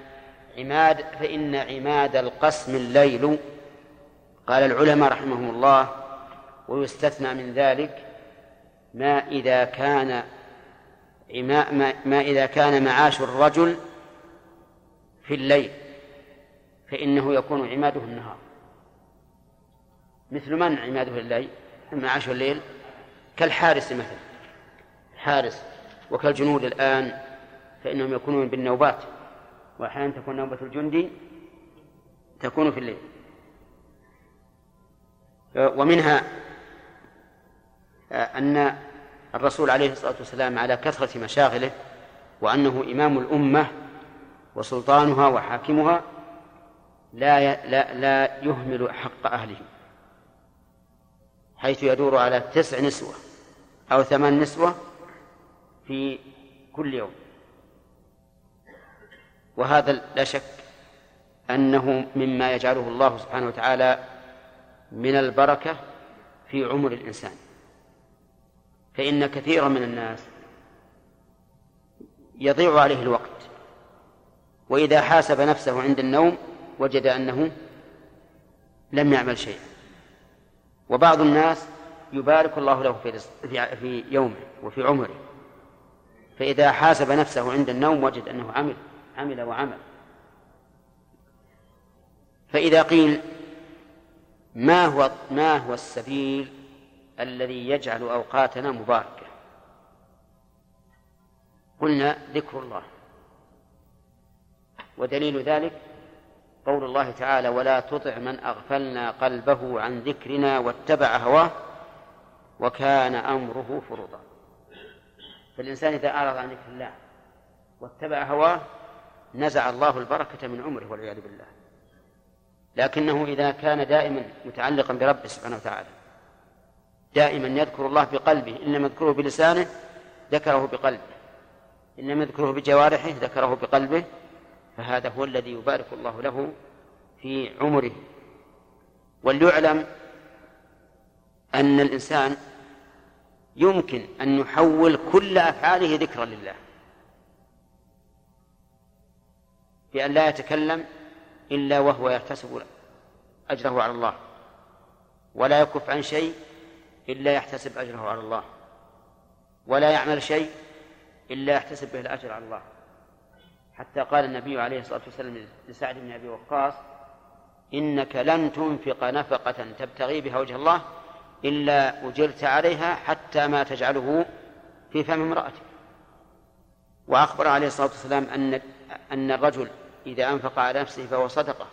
عماد فإن عماد القسم الليل قال العلماء رحمهم الله ويستثنى من ذلك ما إذا كان ما, ما إذا كان معاش الرجل في الليل فإنه يكون عماده النهار. مثل من عماده الليل؟ معاش الليل. كالحارس مثلا حارس وكالجنود الآن فإنهم يكونون بالنوبات وأحيانا تكون نوبة الجندي تكون في الليل. ومنها أن الرسول عليه الصلاة والسلام على كثرة مشاغله وأنه إمام الأمة وسلطانها وحاكمها لا لا لا يهمل حق أهله حيث يدور على تسع نسوة. أو ثمان نسوة في كل يوم. وهذا لا شك أنه مما يجعله الله سبحانه وتعالى من البركة في عمر الإنسان. فإن كثيرا من الناس يضيع عليه الوقت وإذا حاسب نفسه عند النوم وجد أنه لم يعمل شيئا. وبعض الناس يبارك الله له في في يومه وفي عمره. فإذا حاسب نفسه عند النوم وجد أنه عمل عمل وعمل. فإذا قيل ما هو ما هو السبيل الذي يجعل أوقاتنا مباركة؟ قلنا ذكر الله. ودليل ذلك قول الله تعالى ولا تطع من أغفلنا قلبه عن ذكرنا واتبع هواه. وكان أمره فرطا فالإنسان إذا أعرض عن ذكر الله واتبع هواه نزع الله البركة من عمره والعياذ بالله. لكنه إذا كان دائما متعلقا بربه سبحانه وتعالى دائما يذكر الله بقلبه إن لم يذكره بلسانه ذكره بقلبه. إن لم يذكره بجوارحه ذكره بقلبه. فهذا هو الذي يبارك الله له في عمره. وليعلم أن الإنسان يمكن أن يحول كل أفعاله ذكرا لله. بأن لا يتكلم إلا وهو يحتسب أجره على الله. ولا يكف عن شيء إلا يحتسب أجره على الله. ولا يعمل شيء إلا يحتسب به الأجر على الله. حتى قال النبي عليه الصلاة والسلام لسعد بن أبي وقاص إنك لن تنفق نفقة تبتغي بها وجه الله إلا أجرت عليها حتى ما تجعله في فم امرأتك. وأخبر عليه الصلاة والسلام أن أن الرجل إذا أنفق على نفسه فهو صدقة.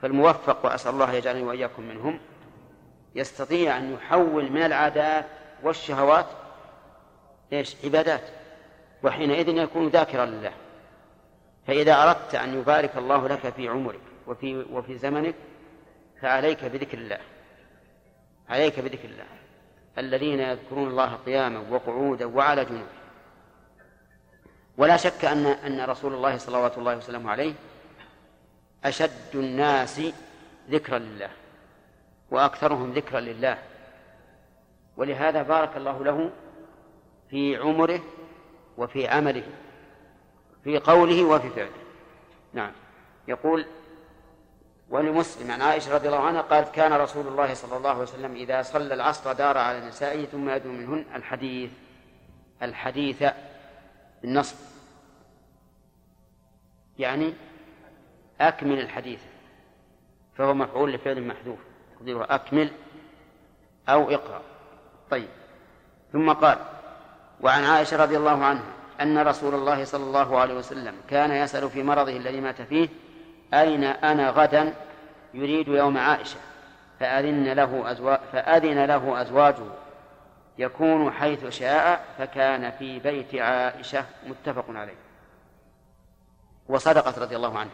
فالموفق وأسأل الله يجعلني وإياكم منهم يستطيع أن يحول من العادات والشهوات إيش عبادات وحينئذ يكون ذاكرا لله. فإذا أردت أن يبارك الله لك في عمرك وفي وفي زمنك فعليك بذكر الله. عليك بذكر الله. الذين يذكرون الله قياما وقعودا وعلى جنوب ولا شك أن أن رسول الله صلوات الله وسلامه عليه أشد الناس ذكرا لله وأكثرهم ذكرا لله. ولهذا بارك الله له في عمره وفي عمله في قوله وفي فعله. نعم. يقول ولمسلم عن عائشة رضي الله عنها قالت كان رسول الله صلى الله عليه وسلم إذا صلى العصر دار على نسائه ثم يدعو منهن الحديث الحديث بالنصب. يعني أكمل الحديث فهو مفعول لفعل محذوف تقديره أكمل أو اقرأ. طيب. ثم قال وعن عائشة رضي الله عنها أن رسول الله صلى الله عليه وسلم كان يسأل في مرضه الذي مات فيه أين أنا غدا يريد يوم عائشة؟ فأذن له أزواج فأذن له أزواجه. يكون حيث شاء فكان في بيت عائشة متفق عليه. وصدقت رضي الله عنها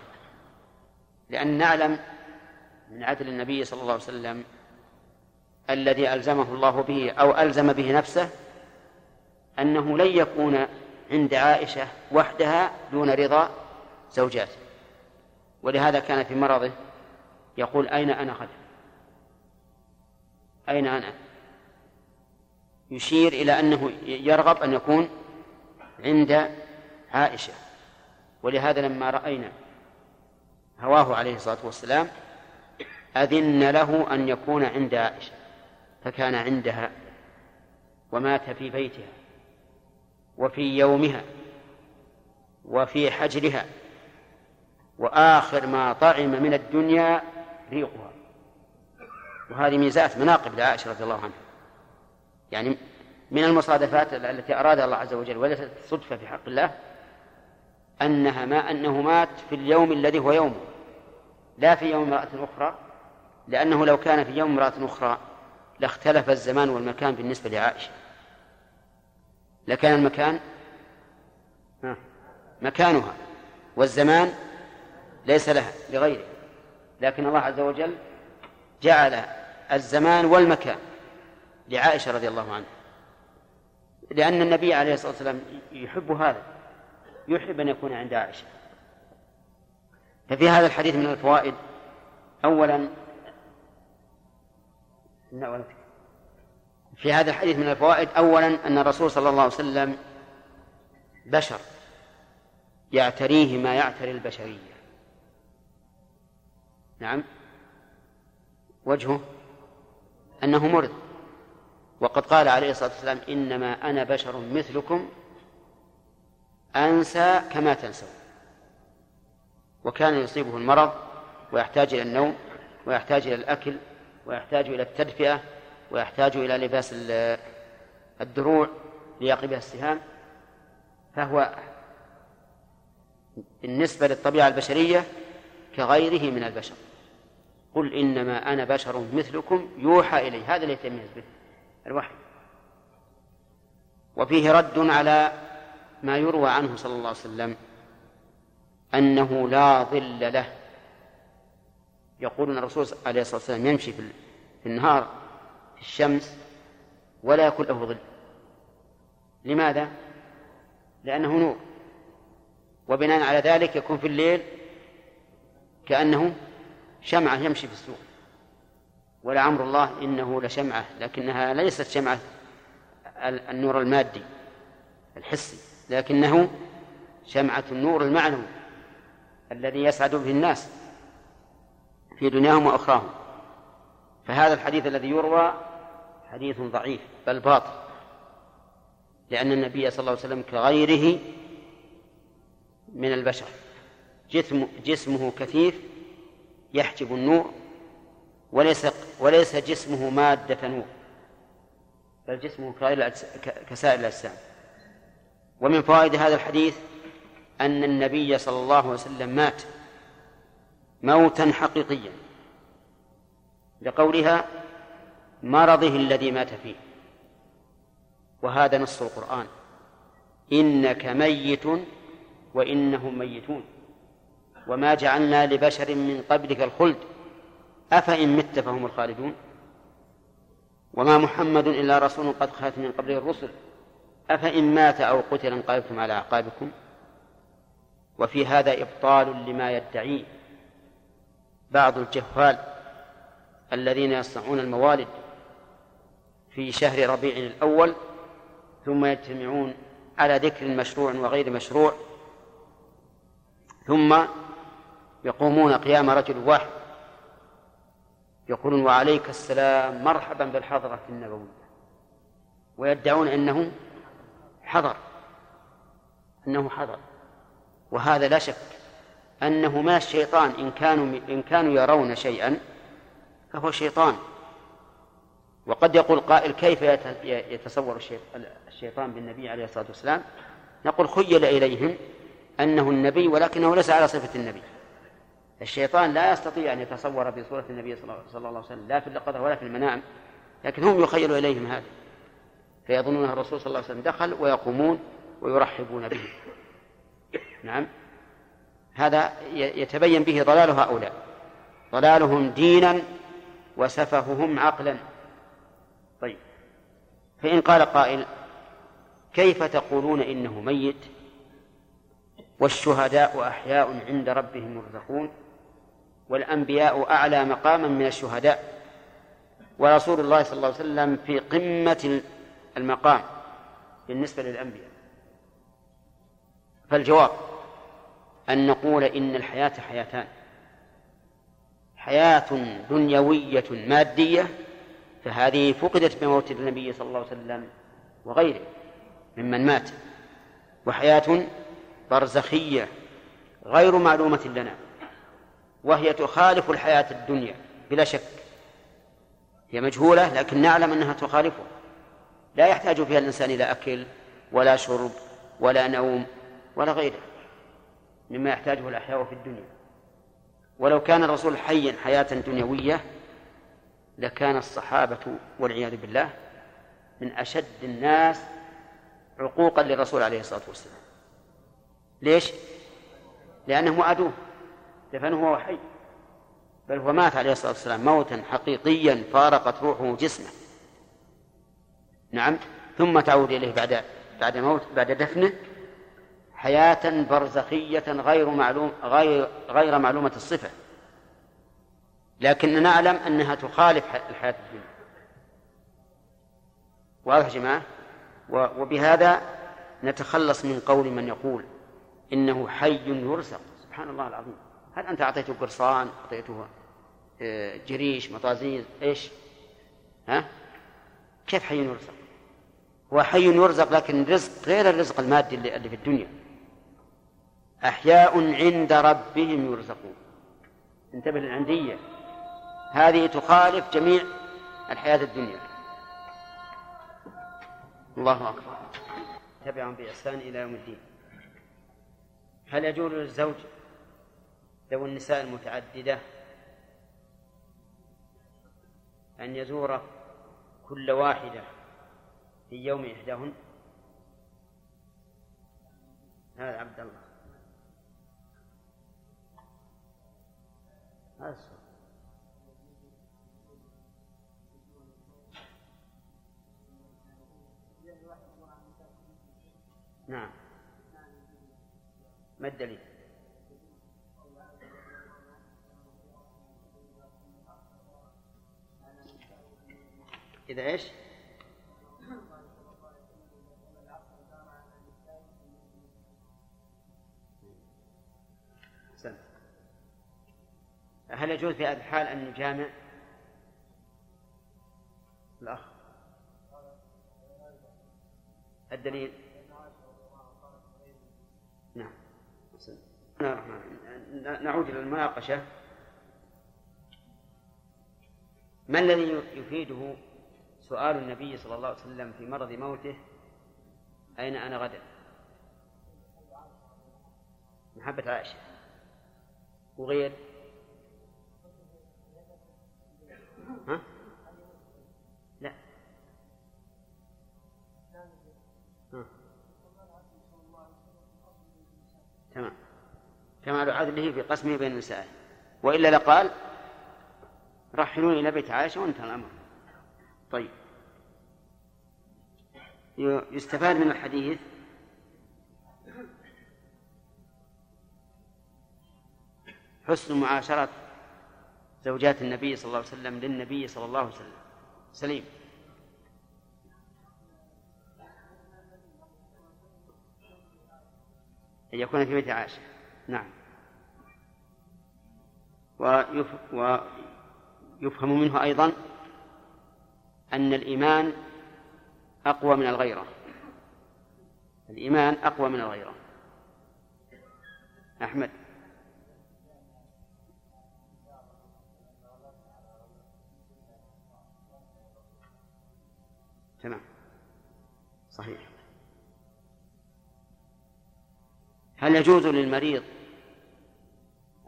لأن نعلم من عدل النبي صلى الله عليه وسلم الذي ألزمه الله به أو ألزم به نفسه أنه لن يكون عند عائشة وحدها دون رضا زوجاته. ولهذا كان في مرضه يقول أين أنا غدا أين أنا؟ يشير إلى أنه يرغب أن يكون عند عائشة. ولهذا لما رأينا هواه عليه الصلاة والسلام أذن له أن يكون عند عائشة فكان عندها ومات في بيتها وفي يومها وفي حجرها. وآخر ما طعم من الدنيا ريقها. وهذه ميزات مناقب لعائشة رضي الله عنها. يعني من المصادفات التي أراد الله عز وجل وليست صدفة في حق الله أنها ما أنه مات في اليوم الذي هو يومه لا في يوم امرأة أخرى لأنه لو كان في يوم امرأة أخرى لاختلف الزمان والمكان بالنسبة لعائشة. لكان المكان مكانها والزمان ليس لها لغيره. لكن الله عز وجل جعل الزمان والمكان لعائشة رضي الله عنها. لأن النبي عليه الصلاة والسلام يحب هذا يحب أن يكون عند عائشة. ففي هذا الحديث من الفوائد أولا في هذا الحديث من الفوائد أولا أن الرسول صلى الله عليه وسلم بشر يعتريه ما يعتري البشرية. نعم. وجهه أنه مرض وقد قال عليه الصلاة والسلام إنما أنا بشر مثلكم أنسى كما تنسون. وكان يصيبه المرض ويحتاج إلى النوم ويحتاج إلى الأكل ويحتاج إلى التدفئة ويحتاج إلى لباس الدروع ليقي بها السهام. فهو بالنسبة للطبيعة البشرية كغيره من البشر. قل إنما أنا بشر مثلكم يوحى إلي. هذا اللي يتميز به الوحي. وفيه رد على ما يروى عنه صلى الله عليه وسلم أنه لا ظل له. يقول أن الرسول عليه الصلاة والسلام يمشي في النهار في الشمس ولا يكون له ظل. لماذا؟ لأنه نور. وبناء على ذلك يكون في الليل كأنه شمعة يمشي في السوق. ولعمر الله إنه لشمعة لكنها ليست شمعة النور المادي الحسي لكنه شمعة النور المعنوي الذي يسعد به الناس في دنياهم وأخراهم. فهذا الحديث الذي يروى حديث ضعيف بل باطل لأن النبي صلى الله عليه وسلم كغيره من البشر جسم جسمه كثيف يحجب النور وليس وليس جسمه مادة نور بل جسمه كسائر الأجسام ومن فوائد هذا الحديث أن النبي صلى الله عليه وسلم مات موتا حقيقيا لقولها مرضه الذي مات فيه. وهذا نص القرآن. إنك ميت وإنهم ميتون. وما جعلنا لبشر من قبلك الخلد. أفإن مت فهم الخالدون. وما محمد إلا رسول قد خلت من قبله الرسل. أفإن مات أو قتل انقلبتم على أعقابكم. وفي هذا إبطال لما يدعيه بعض الجهال الذين يصنعون الموالد في شهر ربيع الأول ثم يجتمعون على ذكر مشروع وغير مشروع ثم يقومون قيام رجل واحد. يقولون وعليك السلام مرحبا بالحضرة النبوية. ويدعون أنه حضر. أنه حضر. وهذا لا شك أنه من الشيطان إن كانوا إن كانوا يرون شيئا فهو شيطان. وقد يقول قائل كيف يتصور الشيطان بالنبي عليه الصلاة والسلام؟ نقول خيل إليهم أنه النبي ولكنه ليس على صفة النبي. الشيطان لا يستطيع أن يتصور بصورة النبي صلى الله عليه وسلم لا في اليقظة ولا في المنام لكن هم يخيل إليهم هذا فيظنون الرسول صلى الله عليه وسلم دخل ويقومون ويرحبون به. نعم. هذا يتبين به ضلال هؤلاء. ضلالهم دينا وسفههم عقلا. طيب. فإن قال قائل كيف تقولون إنه ميت؟ والشهداء أحياء عند ربهم يرزقون. والأنبياء أعلى مقاما من الشهداء. ورسول الله صلى الله عليه وسلم في قمة المقام بالنسبة للأنبياء. فالجواب أن نقول إن الحياة حياتان. حياة دنيوية مادية فهذه فقدت بموت النبي صلى الله عليه وسلم وغيره ممن مات. وحياة برزخية غير معلومة لنا. وهي تخالف الحياة الدنيا بلا شك. هي مجهولة لكن نعلم أنها تخالفها لا يحتاج فيها الإنسان إلى أكل ولا شرب ولا نوم ولا غيره مما يحتاجه الأحياء في الدنيا. ولو كان الرسول حيا حياة دنيوية لكان الصحابة والعياذ بالله من أشد الناس عقوقا للرسول عليه الصلاة والسلام. ليش؟ لأنهم وعدوه. دفنه وهو حي بل هو مات عليه الصلاة والسلام موتا حقيقيا فارقت روحه جسمه. نعم. ثم تعود إليه بعد بعد موت بعد دفنه حياة برزخية غير معلوم غير غير معلومة الصفة. لكن نعلم أنها تخالف الحياة الدنيا. واضح جماعة؟ وبهذا نتخلص من قول من يقول إنه حي يرزق. سبحان الله العظيم. هل أنت أعطيته قرصان؟ أعطيته آه، جريش مطازيز؟ إيش؟ ها؟ كيف حي يرزق؟ هو حي يرزق لكن رزق غير الرزق المادي اللي في الدنيا. أحياء عند ربهم يرزقون. انتبه للعندية. هذه تخالف جميع الحياة الدنيا. الله أكبر. تبعهم بإحسان إلى يوم الدين. هل يجوز للزوج ذوي النساء المتعددة أن يزور كل واحدة في يوم إحداهن؟ هذا عبد الله. هذا السؤال. نعم. ما الدليل؟ إذا إيش؟ هل يجوز في هذه الحال أن نجامع؟ الأخ الدليل؟ نعم. الرحمن نعود إلى المناقشة. ما الذي يفيده سؤال النبي صلى الله عليه وسلم في مرض موته أين أنا غدا؟ محبة عائشة. وغير؟ ها؟ لا. ها. تمام. كمال عدله في قسمه بين النساء. وإلا لقال رحلوني إلى بيت عائشة وانتهى الأمر. طيب. يستفاد من الحديث؟ حسن معاشرة زوجات النبي صلى الله عليه وسلم للنبي صلى الله عليه وسلم. سليم. أن يكون في بيت عائشة. نعم. ويف ويفهم منه أيضا أن الإيمان أقوى من الغيرة. الإيمان أقوى من الغيرة. أحمد. تمام. صحيح. هل يجوز للمريض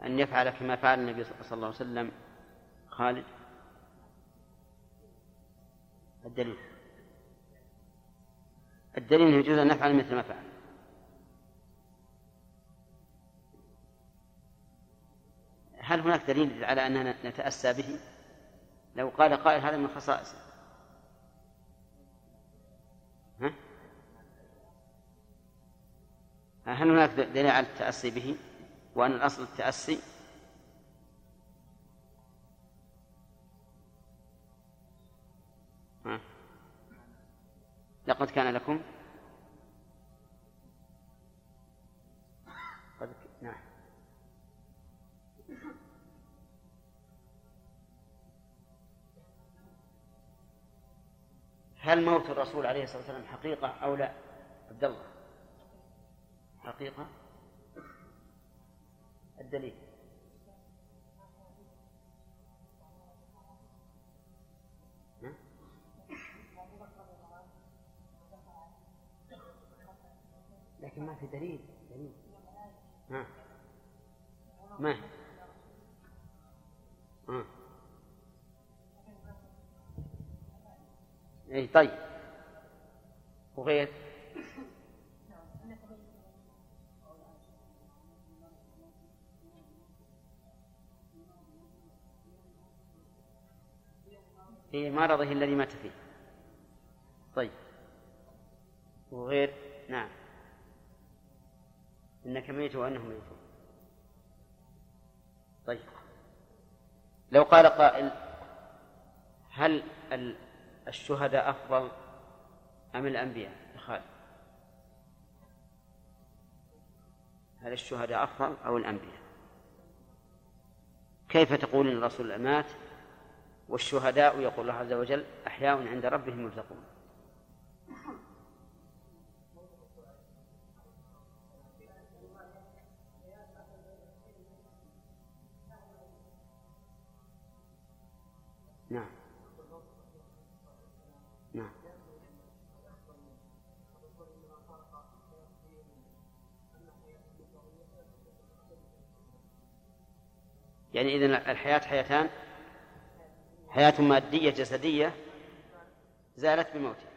أن يفعل كما فعل النبي صلى الله عليه وسلم؟ خالد. الدليل. الدليل أنه يجوز أن نفعل مثل ما فعل. هل هناك دليل على أننا نتأسى به؟ لو قال قائل هذا من خصائصه. ها؟ هل هناك دليل على التأسي به؟ وأن الأصل التأسي لقد كان لكم نعم. هل موت الرسول عليه الصلاة والسلام حقيقة أو لا؟ عبد الله. حقيقة؟ الدليل. لكن ما في دليل. دليل. ها. ما ها. اي طيب. وغير؟ في مرضه الذي مات فيه طيب. وغير؟ نعم. إنك ميت وأنهم ميتون طيب. لو قال قائل هل الشهداء أفضل أم الأنبياء؟ يا خالد. هل الشهداء أفضل أو الأنبياء؟ كيف تقول إن الرسول مات والشهداء يقول الله عز وجل أحياء عند ربهم يرزقون؟ يعني إذن الحياة حياتان حياة مادية جسدية زالت بموته